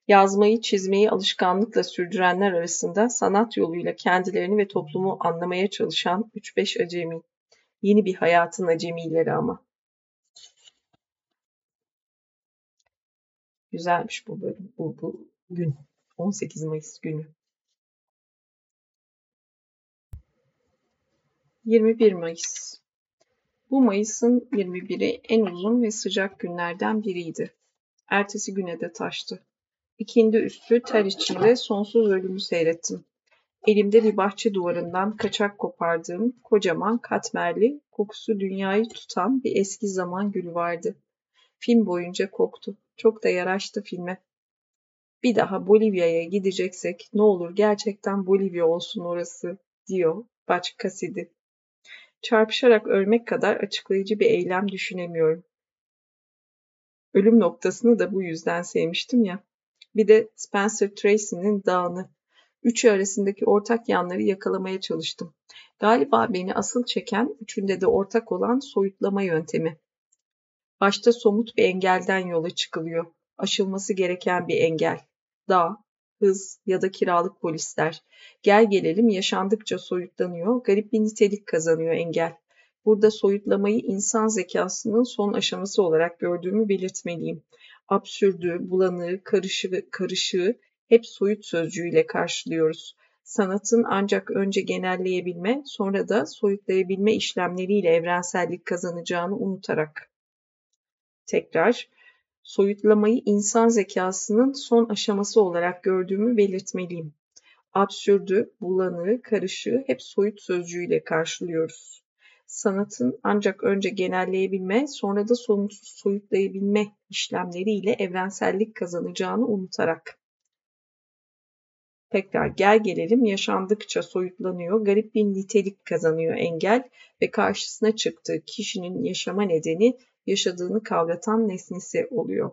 Yazmayı, çizmeyi alışkanlıkla sürdürenler arasında sanat yoluyla kendilerini ve toplumu anlamaya çalışan 3-5 acemi. Yeni bir hayatın acemileri ama. Güzelmiş bu bölüm, bu, bu gün. 18 Mayıs günü. 21 Mayıs. Bu Mayıs'ın 21'i en uzun ve sıcak günlerden biriydi. Ertesi güne de taştı. İkindi üstü ter içinde sonsuz ölümü seyrettim. Elimde bir bahçe duvarından kaçak kopardığım kocaman katmerli, kokusu dünyayı tutan bir eski zaman gülü vardı. Film boyunca koktu. Çok da yaraştı filme. Bir daha Bolivya'ya gideceksek ne olur gerçekten Bolivya olsun orası, diyor Baç Kasidi. Çarpışarak ölmek kadar açıklayıcı bir eylem düşünemiyorum. Ölüm noktasını da bu yüzden sevmiştim ya. Bir de Spencer Tracy'nin dağını. Üçü arasındaki ortak yanları yakalamaya çalıştım. Galiba beni asıl çeken üçünde de ortak olan soyutlama yöntemi. Başta somut bir engelden yola çıkılıyor. Aşılması gereken bir engel. Dağ, hız ya da kiralık polisler. Gel gelelim yaşandıkça soyutlanıyor, garip bir nitelik kazanıyor engel. Burada soyutlamayı insan zekasının son aşaması olarak gördüğümü belirtmeliyim. Absürdü, bulanığı, karışığı, karışığı hep soyut sözcüğüyle karşılıyoruz. Sanatın ancak önce genelleyebilme, sonra da soyutlayabilme işlemleriyle evrensellik kazanacağını unutarak. Tekrar, soyutlamayı insan zekasının son aşaması olarak gördüğümü belirtmeliyim. Absürdü, bulanığı, karışığı hep soyut sözcüğüyle karşılıyoruz. Sanatın ancak önce genelleyebilme, sonra da sonuçsuz soyutlayabilme işlemleriyle evrensellik kazanacağını unutarak. Tekrar gel gelelim yaşandıkça soyutlanıyor, garip bir nitelik kazanıyor engel ve karşısına çıktığı kişinin yaşama nedeni yaşadığını kavratan nesnesi oluyor.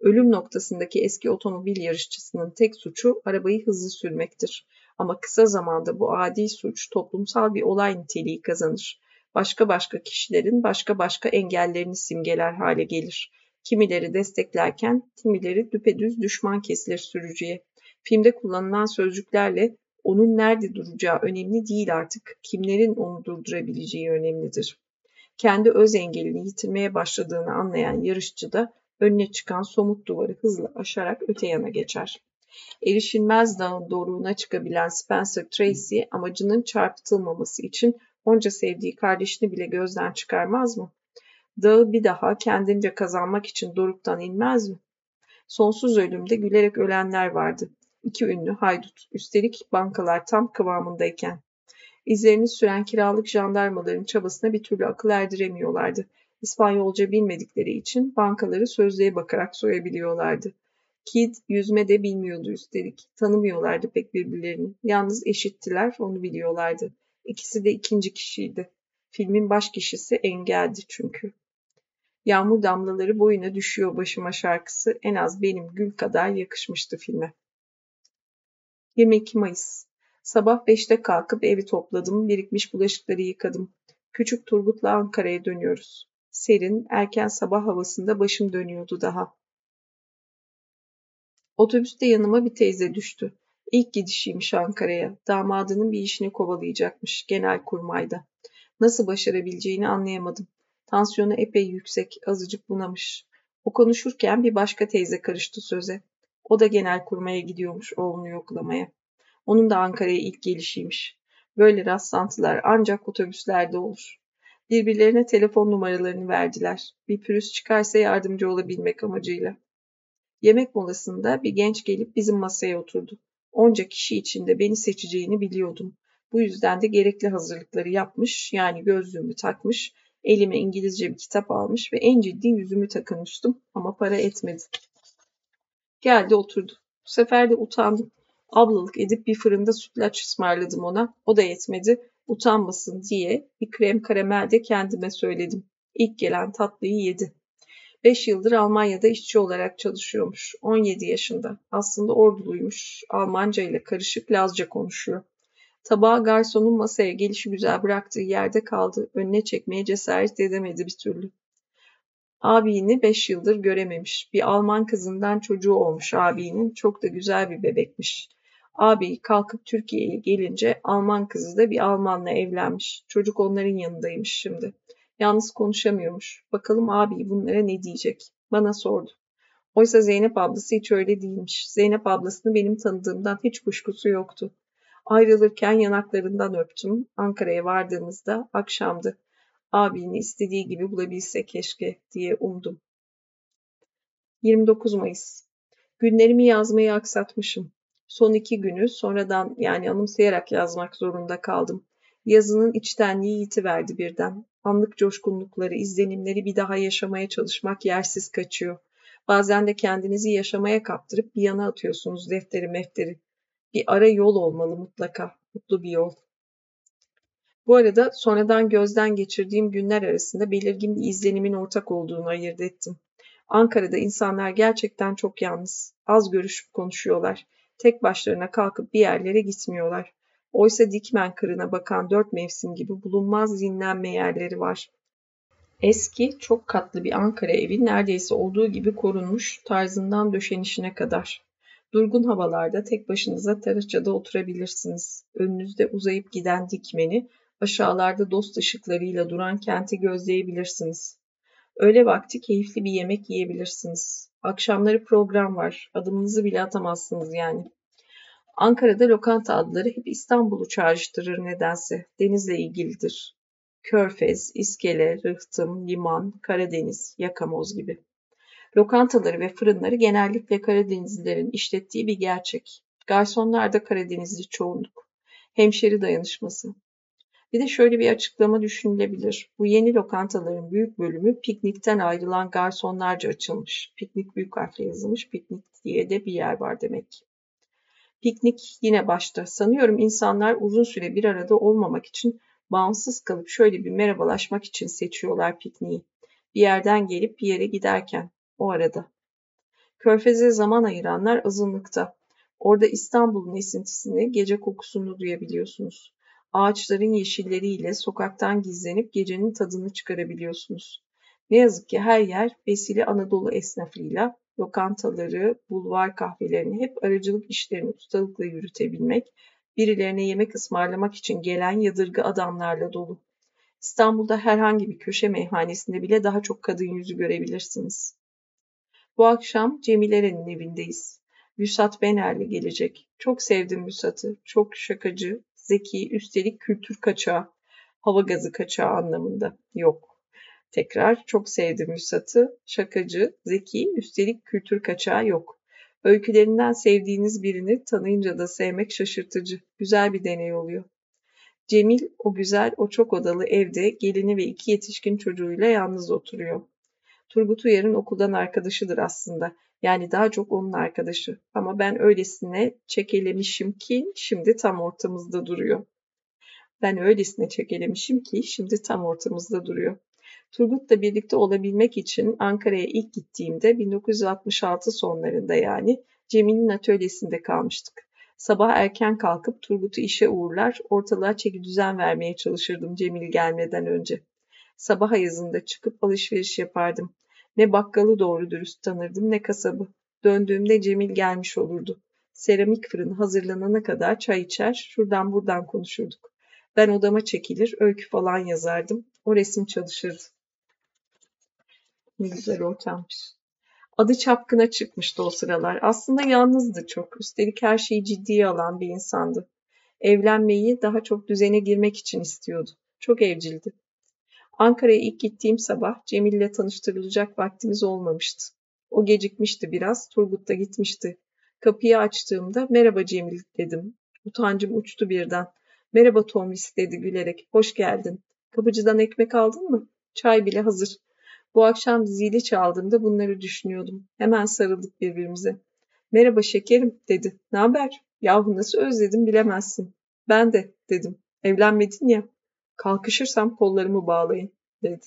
Ölüm noktasındaki eski otomobil yarışçısının tek suçu arabayı hızlı sürmektir. Ama kısa zamanda bu adi suç toplumsal bir olay niteliği kazanır. Başka başka kişilerin başka başka engellerini simgeler hale gelir. Kimileri desteklerken kimileri düpedüz düşman kesilir sürücüye. Filmde kullanılan sözcüklerle onun nerede duracağı önemli değil artık. Kimlerin onu durdurabileceği önemlidir kendi öz engelini yitirmeye başladığını anlayan yarışçı da önüne çıkan somut duvarı hızla aşarak öte yana geçer. Erişilmez dağın doruğuna çıkabilen Spencer Tracy amacının çarpıtılmaması için onca sevdiği kardeşini bile gözden çıkarmaz mı? Dağı bir daha kendince kazanmak için doruktan inmez mi? Sonsuz ölümde gülerek ölenler vardı. İki ünlü haydut. Üstelik bankalar tam kıvamındayken. İzlerini süren kiralık jandarmaların çabasına bir türlü akıl erdiremiyorlardı. İspanyolca bilmedikleri için bankaları sözlüğe bakarak soyabiliyorlardı. Kid yüzme de bilmiyordu üstelik. Tanımıyorlardı pek birbirlerini. Yalnız eşittiler, onu biliyorlardı. İkisi de ikinci kişiydi. Filmin baş kişisi engeldi çünkü. Yağmur damlaları boyuna düşüyor başıma şarkısı en az benim gül kadar yakışmıştı filme. 22 Mayıs Sabah 5'te kalkıp evi topladım, birikmiş bulaşıkları yıkadım. Küçük Turgut'la Ankara'ya dönüyoruz. Serin, erken sabah havasında başım dönüyordu daha. Otobüste yanıma bir teyze düştü. İlk gidişiymiş Ankara'ya. Damadının bir işini kovalayacakmış genel kurmayda. Nasıl başarabileceğini anlayamadım. Tansiyonu epey yüksek, azıcık bunamış. O konuşurken bir başka teyze karıştı söze. O da genel kurmaya gidiyormuş oğlunu yoklamaya. Onun da Ankara'ya ilk gelişiymiş. Böyle rastlantılar ancak otobüslerde olur. Birbirlerine telefon numaralarını verdiler. Bir pürüz çıkarsa yardımcı olabilmek amacıyla. Yemek molasında bir genç gelip bizim masaya oturdu. Onca kişi içinde beni seçeceğini biliyordum. Bu yüzden de gerekli hazırlıkları yapmış, yani gözlüğümü takmış, elime İngilizce bir kitap almış ve en ciddi yüzümü takınmıştım ama para etmedi. Geldi oturdu. Bu sefer de utandım. Ablalık edip bir fırında sütlaç ısmarladım ona. O da yetmedi. Utanmasın diye bir krem karamel de kendime söyledim. İlk gelen tatlıyı yedi. Beş yıldır Almanya'da işçi olarak çalışıyormuş. 17 yaşında. Aslında orduluymuş. Almanca ile karışık Lazca konuşuyor. Tabağı garsonun masaya gelişi güzel bıraktığı yerde kaldı. Önüne çekmeye cesaret edemedi bir türlü. Abini beş yıldır görememiş. Bir Alman kızından çocuğu olmuş abinin. Çok da güzel bir bebekmiş. Abi kalkıp Türkiye'ye gelince Alman kızı da bir Almanla evlenmiş. Çocuk onların yanındaymış şimdi. Yalnız konuşamıyormuş. Bakalım abi bunlara ne diyecek? Bana sordu. Oysa Zeynep ablası hiç öyle değilmiş. Zeynep ablasını benim tanıdığımdan hiç kuşkusu yoktu. Ayrılırken yanaklarından öptüm. Ankara'ya vardığımızda akşamdı. Abini istediği gibi bulabilse keşke diye umdum. 29 Mayıs Günlerimi yazmayı aksatmışım. Son iki günü sonradan yani anımsayarak yazmak zorunda kaldım. Yazının içtenliği yitiverdi birden. Anlık coşkunlukları, izlenimleri bir daha yaşamaya çalışmak yersiz kaçıyor. Bazen de kendinizi yaşamaya kaptırıp bir yana atıyorsunuz defteri mefteri. Bir ara yol olmalı mutlaka. Mutlu bir yol. Bu arada sonradan gözden geçirdiğim günler arasında belirgin bir izlenimin ortak olduğunu ayırt ettim. Ankara'da insanlar gerçekten çok yalnız. Az görüşüp konuşuyorlar. Tek başlarına kalkıp bir yerlere gitmiyorlar. Oysa dikmen kırına bakan dört mevsim gibi bulunmaz dinlenme yerleri var. Eski, çok katlı bir Ankara evi neredeyse olduğu gibi korunmuş tarzından döşenişine kadar. Durgun havalarda tek başınıza terasçada oturabilirsiniz. Önünüzde uzayıp giden dikmeni, aşağılarda dost ışıklarıyla duran kenti gözleyebilirsiniz. Öğle vakti keyifli bir yemek yiyebilirsiniz. Akşamları program var. Adımınızı bile atamazsınız yani. Ankara'da lokanta adları hep İstanbul'u çağrıştırır nedense. Denizle ilgilidir. Körfez, İskele, Rıhtım, Liman, Karadeniz, Yakamoz gibi. Lokantaları ve fırınları genellikle Karadenizlilerin işlettiği bir gerçek. Garsonlar da Karadenizli çoğunluk. Hemşeri dayanışması. Bir de şöyle bir açıklama düşünülebilir. Bu yeni lokantaların büyük bölümü piknikten ayrılan garsonlarca açılmış. Piknik büyük harfle yazılmış. Piknik diye de bir yer var demek. Piknik yine başta. Sanıyorum insanlar uzun süre bir arada olmamak için bağımsız kalıp şöyle bir merhabalaşmak için seçiyorlar pikniği. Bir yerden gelip bir yere giderken o arada. Körfeze zaman ayıranlar azınlıkta. Orada İstanbul'un esintisini, gece kokusunu duyabiliyorsunuz. Ağaçların yeşilleriyle sokaktan gizlenip gecenin tadını çıkarabiliyorsunuz. Ne yazık ki her yer besili Anadolu esnafıyla, lokantaları, bulvar kahvelerini hep aracılık işlerini ustalıkla yürütebilmek, birilerine yemek ısmarlamak için gelen yadırgı adamlarla dolu. İstanbul'da herhangi bir köşe meyhanesinde bile daha çok kadın yüzü görebilirsiniz. Bu akşam Cemile'nin evindeyiz. Vüsat Bener'le gelecek. Çok sevdim Vüsat'ı. Çok şakacı, zeki, üstelik kültür kaçağı, hava gazı kaçağı anlamında yok. Tekrar çok sevdim Müsat'ı. Şakacı, zeki, üstelik kültür kaçağı yok. Öykülerinden sevdiğiniz birini tanıyınca da sevmek şaşırtıcı. Güzel bir deney oluyor. Cemil o güzel, o çok odalı evde gelini ve iki yetişkin çocuğuyla yalnız oturuyor. Turgut Uyar'ın okuldan arkadaşıdır aslında. Yani daha çok onun arkadaşı. Ama ben öylesine çekelemişim ki şimdi tam ortamızda duruyor. Ben öylesine çekelemişim ki şimdi tam ortamızda duruyor. Turgut'la birlikte olabilmek için Ankara'ya ilk gittiğimde 1966 sonlarında yani Cemil'in atölyesinde kalmıştık. Sabah erken kalkıp Turgut'u işe uğurlar, ortalığa çeki düzen vermeye çalışırdım Cemil gelmeden önce. Sabah ayazında çıkıp alışveriş yapardım. Ne bakkalı doğru dürüst tanırdım ne kasabı. Döndüğümde Cemil gelmiş olurdu. Seramik fırın hazırlanana kadar çay içer, şuradan buradan konuşurduk. Ben odama çekilir, öykü falan yazardım. O resim çalışırdı. Ne güzel ortammış. Adı çapkına çıkmıştı o sıralar. Aslında yalnızdı çok. Üstelik her şeyi ciddiye alan bir insandı. Evlenmeyi daha çok düzene girmek için istiyordu. Çok evcildi. Ankara'ya ilk gittiğim sabah Cemil'le tanıştırılacak vaktimiz olmamıştı. O gecikmişti biraz, Turgut da gitmişti. Kapıyı açtığımda merhaba Cemil dedim. Utancım uçtu birden. Merhaba Tomris dedi gülerek. Hoş geldin. Kapıcıdan ekmek aldın mı? Çay bile hazır. Bu akşam zili çaldığımda bunları düşünüyordum. Hemen sarıldık birbirimize. Merhaba şekerim dedi. Ne haber? Yahu nasıl özledim bilemezsin. Ben de dedim. Evlenmedin ya. Kalkışırsam kollarımı bağlayın dedi.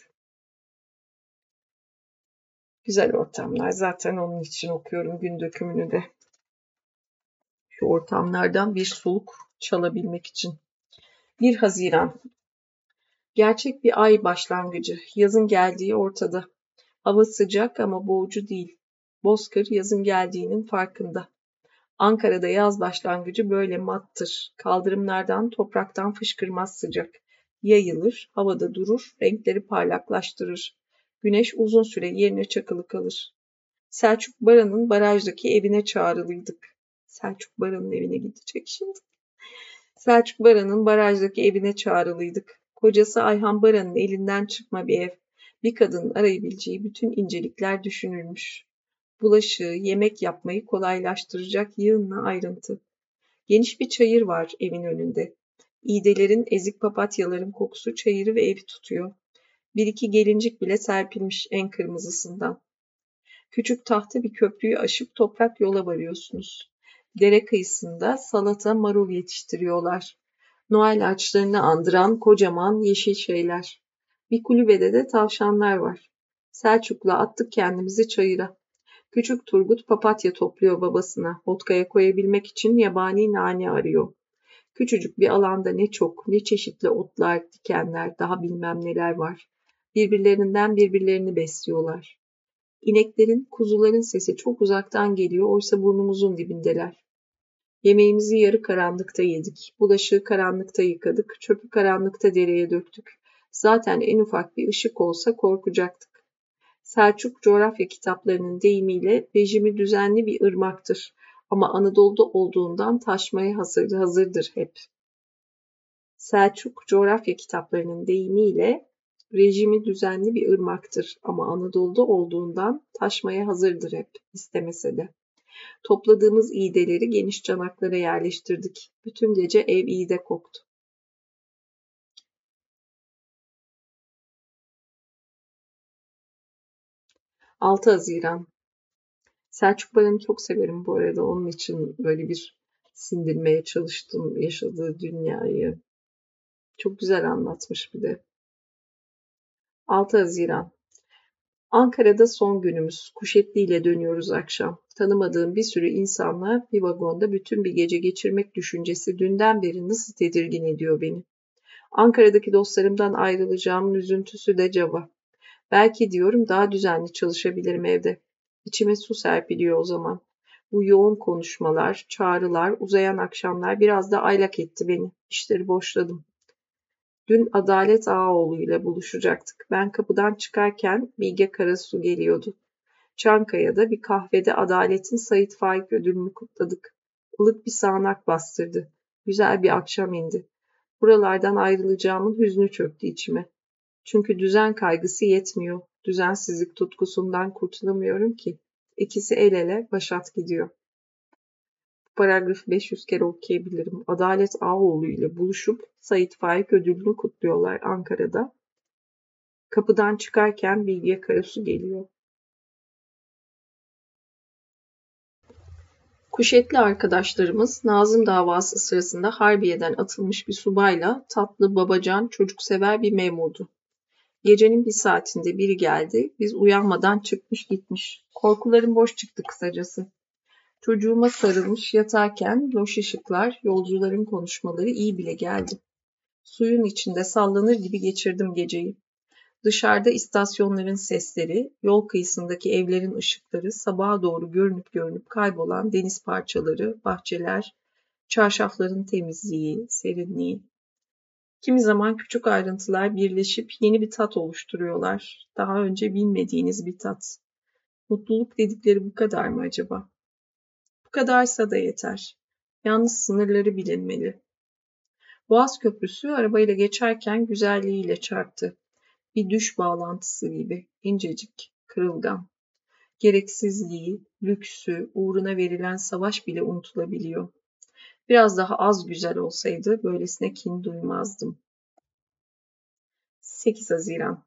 Güzel ortamlar. Zaten onun için okuyorum gün dökümünü de. Şu ortamlardan bir soluk çalabilmek için. 1 Haziran Gerçek bir ay başlangıcı. Yazın geldiği ortada. Hava sıcak ama boğucu değil. Bozkır yazın geldiğinin farkında. Ankara'da yaz başlangıcı böyle mattır. Kaldırımlardan, topraktan fışkırmaz sıcak. Yayılır, havada durur, renkleri parlaklaştırır. Güneş uzun süre yerine çakılı kalır. Selçuk Baran'ın barajdaki evine çağrılıydık. Selçuk Baran'ın evine gidecek şimdi. Selçuk Baran'ın barajdaki evine çağrılıydık. Kocası Ayhan Baran'ın elinden çıkma bir ev. Bir kadının arayabileceği bütün incelikler düşünülmüş. Bulaşığı, yemek yapmayı kolaylaştıracak yığınla ayrıntı. Geniş bir çayır var evin önünde. İğdelerin, ezik papatyaların kokusu çayırı ve evi tutuyor. Bir iki gelincik bile serpilmiş en kırmızısından. Küçük tahta bir köprüyü aşıp toprak yola varıyorsunuz. Dere kıyısında salata, marul yetiştiriyorlar. Noel ağaçlarını andıran kocaman yeşil şeyler. Bir kulübede de tavşanlar var. Selçuk'la attık kendimizi çayıra. Küçük Turgut papatya topluyor babasına. Hotkaya koyabilmek için yabani nane arıyor. Küçücük bir alanda ne çok, ne çeşitli otlar, dikenler, daha bilmem neler var. Birbirlerinden birbirlerini besliyorlar. İneklerin, kuzuların sesi çok uzaktan geliyor, oysa burnumuzun dibindeler. Yemeğimizi yarı karanlıkta yedik. Bulaşığı karanlıkta yıkadık. Çöpü karanlıkta dereye döktük. Zaten en ufak bir ışık olsa korkacaktık. Selçuk coğrafya kitaplarının deyimiyle rejimi düzenli bir ırmaktır. Ama Anadolu'da olduğundan taşmaya hazır, hazırdır hep. Selçuk coğrafya kitaplarının deyimiyle rejimi düzenli bir ırmaktır ama Anadolu'da olduğundan taşmaya hazırdır hep istemese de. Topladığımız iğdeleri geniş çanaklara yerleştirdik. Bütün gece ev iğde koktu. Altı Haziran Selçuk Baran'ı çok severim bu arada. Onun için böyle bir sindirmeye çalıştım yaşadığı dünyayı. Çok güzel anlatmış bir de. 6 Haziran Ankara'da son günümüz. Kuşetli ile dönüyoruz akşam. Tanımadığım bir sürü insanla bir vagonda bütün bir gece geçirmek düşüncesi dünden beri nasıl tedirgin ediyor beni. Ankara'daki dostlarımdan ayrılacağımın üzüntüsü de cava. Belki diyorum daha düzenli çalışabilirim evde. İçime su serpiliyor o zaman. Bu yoğun konuşmalar, çağrılar, uzayan akşamlar biraz da aylak etti beni. İşleri boşladım. Dün Adalet Ağaoğlu ile buluşacaktık. Ben kapıdan çıkarken Bilge Karasu geliyordu. Çankaya'da bir kahvede Adalet'in Sayit Faik ödülünü kutladık. Ilık bir sağanak bastırdı. Güzel bir akşam indi. Buralardan ayrılacağımın hüznü çöktü içime. Çünkü düzen kaygısı yetmiyor. Düzensizlik tutkusundan kurtulamıyorum ki. İkisi el ele başat gidiyor. Bu paragrafı 500 kere okuyabilirim. Adalet Ağoğlu ile buluşup Sait Faik ödülünü kutluyorlar Ankara'da. Kapıdan çıkarken Bilge Karasu geliyor. Kuşetli arkadaşlarımız Nazım davası sırasında Harbiye'den atılmış bir subayla tatlı, babacan, çocuksever bir memurdu. Gecenin bir saatinde biri geldi, biz uyanmadan çıkmış gitmiş. Korkularım boş çıktı kısacası. Çocuğuma sarılmış yatarken loş ışıklar, yolcuların konuşmaları iyi bile geldi. Suyun içinde sallanır gibi geçirdim geceyi. Dışarıda istasyonların sesleri, yol kıyısındaki evlerin ışıkları, sabaha doğru görünüp görünüp kaybolan deniz parçaları, bahçeler, çarşafların temizliği, serinliği. Kimi zaman küçük ayrıntılar birleşip yeni bir tat oluşturuyorlar. Daha önce bilmediğiniz bir tat. Mutluluk dedikleri bu kadar mı acaba? Bu kadarsa da yeter. Yalnız sınırları bilinmeli. Boğaz Köprüsü arabayla geçerken güzelliğiyle çarptı bir düş bağlantısı gibi incecik, kırılgan. Gereksizliği, lüksü, uğruna verilen savaş bile unutulabiliyor. Biraz daha az güzel olsaydı böylesine kin duymazdım. 8 Haziran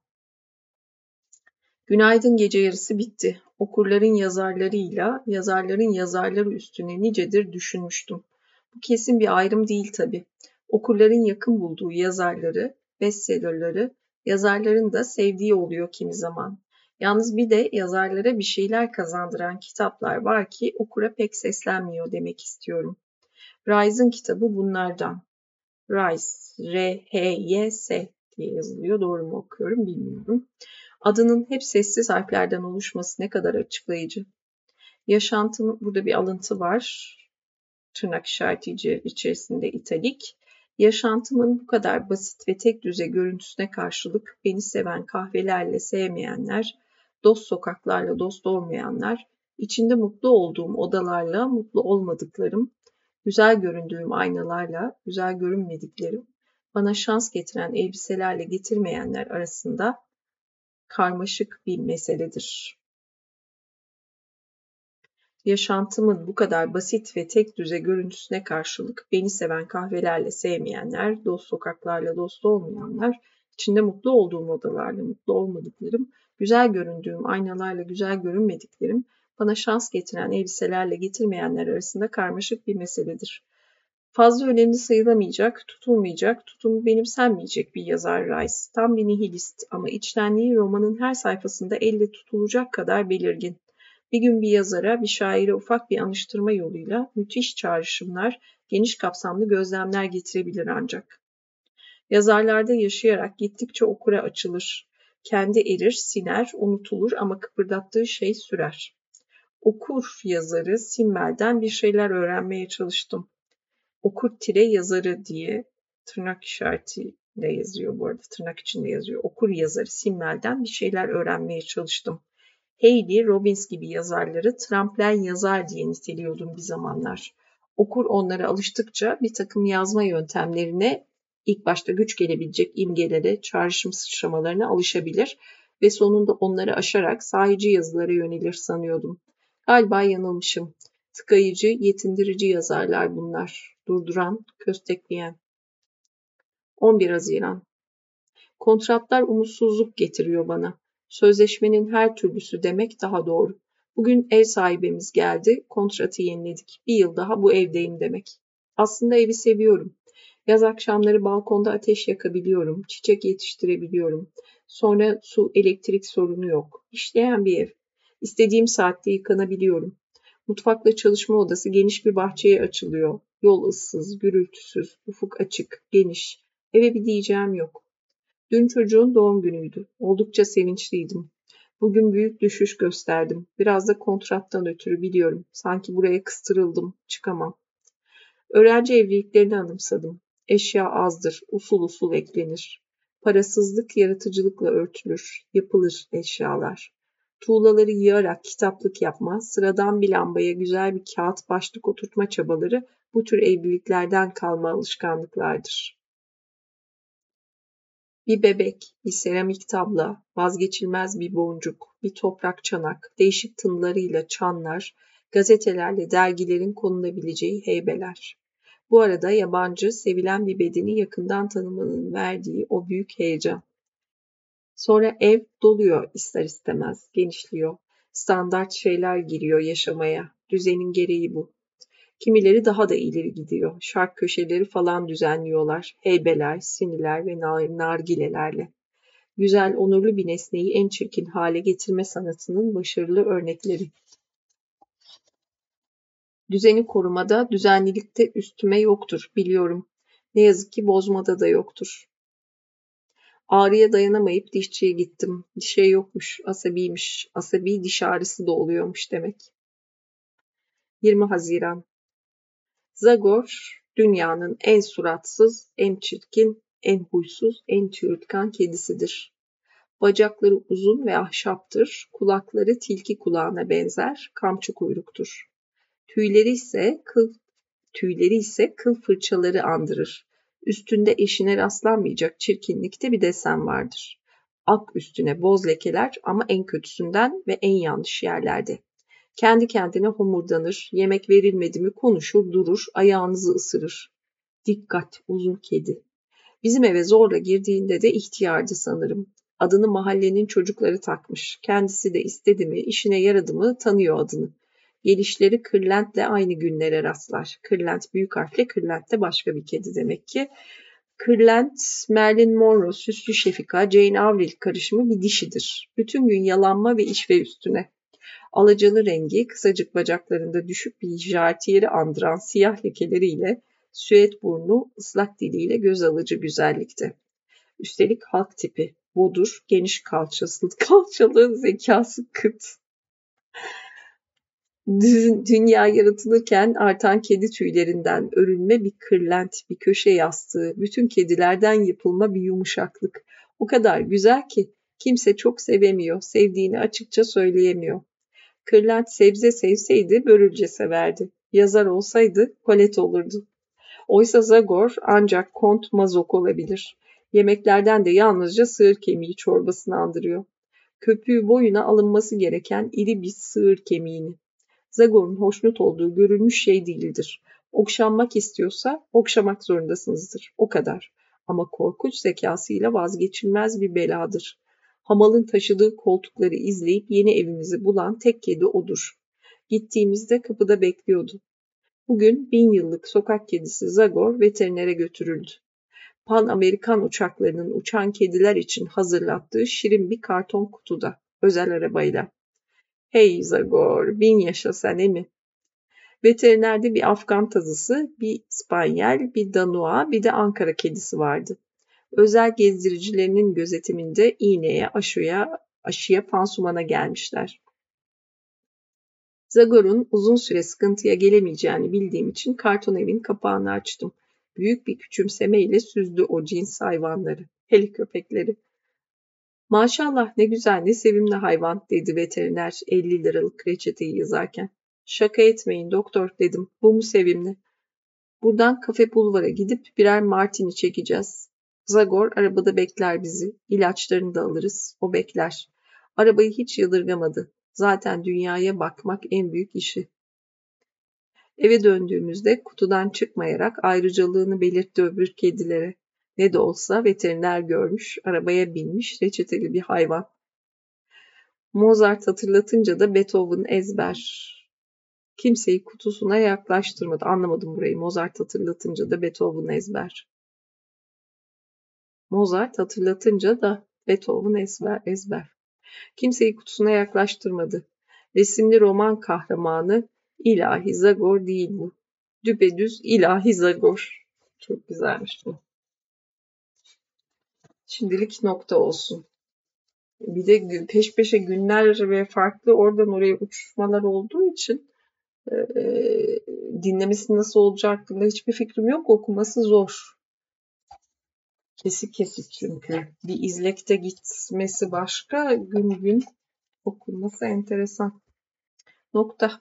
Günaydın gece yarısı bitti. Okurların yazarlarıyla yazarların yazarları üstüne nicedir düşünmüştüm. Bu kesin bir ayrım değil tabi. Okurların yakın bulduğu yazarları, bestsellerları Yazarların da sevdiği oluyor kimi zaman. Yalnız bir de yazarlara bir şeyler kazandıran kitaplar var ki okura pek seslenmiyor demek istiyorum. Rice'ın kitabı bunlardan. Rice, R-H-Y-S diye yazılıyor. Doğru mu okuyorum bilmiyorum. Adının hep sessiz harflerden oluşması ne kadar açıklayıcı. Yaşantım, burada bir alıntı var. Tırnak işaretici içerisinde italik. Yaşantımın bu kadar basit ve tek düze görüntüsüne karşılık beni seven kahvelerle sevmeyenler, dost sokaklarla dost olmayanlar, içinde mutlu olduğum odalarla mutlu olmadıklarım, güzel göründüğüm aynalarla güzel görünmediklerim, bana şans getiren elbiselerle getirmeyenler arasında karmaşık bir meseledir. Yaşantımın bu kadar basit ve tek düze görüntüsüne karşılık beni seven kahvelerle sevmeyenler, dost sokaklarla dost olmayanlar, içinde mutlu olduğum odalarla mutlu olmadıklarım, güzel göründüğüm aynalarla güzel görünmediklerim, bana şans getiren elbiselerle getirmeyenler arasında karmaşık bir meseledir. Fazla önemli sayılamayacak, tutulmayacak, tutumu benimsenmeyecek bir yazar Rice. Tam bir nihilist ama içtenliği romanın her sayfasında elle tutulacak kadar belirgin. Bir gün bir yazara, bir şaire ufak bir anıştırma yoluyla müthiş çağrışımlar, geniş kapsamlı gözlemler getirebilir ancak. Yazarlarda yaşayarak gittikçe okura açılır. Kendi erir, siner, unutulur ama kıpırdattığı şey sürer. Okur yazarı Simmel'den bir şeyler öğrenmeye çalıştım. Okur tire yazarı diye tırnak işaretiyle yazıyor bu arada tırnak içinde yazıyor. Okur yazarı Simmel'den bir şeyler öğrenmeye çalıştım. Haley, Robbins gibi yazarları tramplen yazar diye niteliyordum bir zamanlar. Okur onlara alıştıkça bir takım yazma yöntemlerine ilk başta güç gelebilecek imgelere, çağrışım sıçramalarına alışabilir ve sonunda onları aşarak sahici yazılara yönelir sanıyordum. Galiba yanılmışım. Tıkayıcı, yetindirici yazarlar bunlar. Durduran, köstekleyen. 11 Haziran Kontratlar umutsuzluk getiriyor bana. Sözleşmenin her türlüsü demek daha doğru. Bugün ev sahibimiz geldi, kontratı yeniledik. Bir yıl daha bu evdeyim demek. Aslında evi seviyorum. Yaz akşamları balkonda ateş yakabiliyorum, çiçek yetiştirebiliyorum. Sonra su, elektrik sorunu yok. İşleyen bir ev. İstediğim saatte yıkanabiliyorum. Mutfakla çalışma odası geniş bir bahçeye açılıyor. Yol ıssız, gürültüsüz, ufuk açık, geniş. Eve bir diyeceğim yok. Dün çocuğun doğum günüydü. Oldukça sevinçliydim. Bugün büyük düşüş gösterdim. Biraz da kontrattan ötürü biliyorum. Sanki buraya kıstırıldım. Çıkamam. Öğrenci evliliklerini anımsadım. Eşya azdır. Usul usul eklenir. Parasızlık yaratıcılıkla örtülür. Yapılır eşyalar. Tuğlaları yığarak kitaplık yapma, sıradan bir lambaya güzel bir kağıt başlık oturtma çabaları bu tür evliliklerden kalma alışkanlıklardır. Bir bebek, bir seramik tabla, vazgeçilmez bir boncuk, bir toprak çanak, değişik tınlarıyla çanlar, gazetelerle dergilerin konulabileceği heybeler. Bu arada yabancı, sevilen bir bedeni yakından tanımanın verdiği o büyük heyecan. Sonra ev doluyor ister istemez, genişliyor. Standart şeyler giriyor yaşamaya. Düzenin gereği bu. Kimileri daha da ileri gidiyor. Şark köşeleri falan düzenliyorlar. Heybeler, siniler ve nargilelerle. Güzel, onurlu bir nesneyi en çirkin hale getirme sanatının başarılı örnekleri. Düzeni korumada, düzenlilikte üstüme yoktur, biliyorum. Ne yazık ki bozmada da yoktur. Ağrıya dayanamayıp dişçiye gittim. Bir şey yokmuş, asabiymiş. Asabi diş ağrısı da oluyormuş demek. 20 Haziran Zagor, dünyanın en suratsız, en çirkin, en huysuz, en çürütkan kedisidir. Bacakları uzun ve ahşaptır, kulakları tilki kulağına benzer, kamçı kuyruktur. Tüyleri ise kıl tüyleri ise kıl fırçaları andırır. Üstünde eşine rastlanmayacak çirkinlikte bir desen vardır. Ak üstüne boz lekeler ama en kötüsünden ve en yanlış yerlerde. Kendi kendine homurdanır, yemek verilmedi mi konuşur durur, ayağınızı ısırır. Dikkat uzun kedi. Bizim eve zorla girdiğinde de ihtiyardı sanırım. Adını mahallenin çocukları takmış. Kendisi de istedi mi, işine yaradı mı tanıyor adını. Gelişleri Kırlent'le aynı günlere rastlar. Kırlent büyük harfle Kırlent de başka bir kedi demek ki. Kırlent, Marilyn Monroe, Süslü Şefika, Jane Avril karışımı bir dişidir. Bütün gün yalanma ve iş ve üstüne. Alacalı rengi, kısacık bacaklarında düşük bir jartiyeri andıran siyah lekeleriyle, süet burnu, ıslak diliyle göz alıcı güzellikte. Üstelik halk tipi, bodur, geniş kalçası, kalçalı, zekası kıt. Dünya yaratılırken artan kedi tüylerinden örülme bir kırlent, bir köşe yastığı, bütün kedilerden yapılma bir yumuşaklık. O kadar güzel ki kimse çok sevemiyor, sevdiğini açıkça söyleyemiyor. Kırlent sebze sevseydi börülce severdi. Yazar olsaydı Colette olurdu. Oysa Zagor ancak Kont Mazok olabilir. Yemeklerden de yalnızca sığır kemiği çorbasını andırıyor. Köpüğü boyuna alınması gereken iri bir sığır kemiğini. Zagor'un hoşnut olduğu görülmüş şey değildir. Okşanmak istiyorsa okşamak zorundasınızdır. O kadar. Ama korkunç zekasıyla vazgeçilmez bir beladır. Hamal'ın taşıdığı koltukları izleyip yeni evimizi bulan tek kedi odur. Gittiğimizde kapıda bekliyordu. Bugün bin yıllık sokak kedisi Zagor veterinere götürüldü. Pan Amerikan uçaklarının uçan kediler için hazırlattığı şirin bir karton kutuda, özel arabayla. Hey Zagor, bin yaşa sen emi. Veterinerde bir Afgan tazısı, bir Spanyel, bir Danua, bir de Ankara kedisi vardı özel gezdiricilerinin gözetiminde iğneye, aşıya, aşıya pansumana gelmişler. Zagor'un uzun süre sıkıntıya gelemeyeceğini bildiğim için karton evin kapağını açtım. Büyük bir küçümsemeyle süzdü o cins hayvanları, heli köpekleri. Maşallah ne güzel ne sevimli hayvan dedi veteriner 50 liralık reçeteyi yazarken. Şaka etmeyin doktor dedim. Bu mu sevimli? Buradan kafe bulvara gidip birer martini çekeceğiz. Zagor arabada bekler bizi. İlaçlarını da alırız. O bekler. Arabayı hiç yadırgamadı. Zaten dünyaya bakmak en büyük işi. Eve döndüğümüzde kutudan çıkmayarak ayrıcalığını belirtti öbür kedilere. Ne de olsa veteriner görmüş, arabaya binmiş reçeteli bir hayvan. Mozart hatırlatınca da Beethoven ezber. Kimseyi kutusuna yaklaştırmadı. Anlamadım burayı. Mozart hatırlatınca da Beethoven ezber. Mozart hatırlatınca da Beethoven ezber. ezber. Kimseyi kutusuna yaklaştırmadı. Resimli roman kahramanı ilahi Zagor değil bu. Düpedüz ilahi Zagor. Çok güzelmiş bu. Şimdilik nokta olsun. Bir de peş peşe günler ve farklı oradan oraya uçuşmalar olduğu için e, dinlemesi nasıl olacak hakkında hiçbir fikrim yok. Okuması zor. Kesik kesik çünkü. Bir izlekte gitmesi başka, gün gün okunması enteresan. Nokta.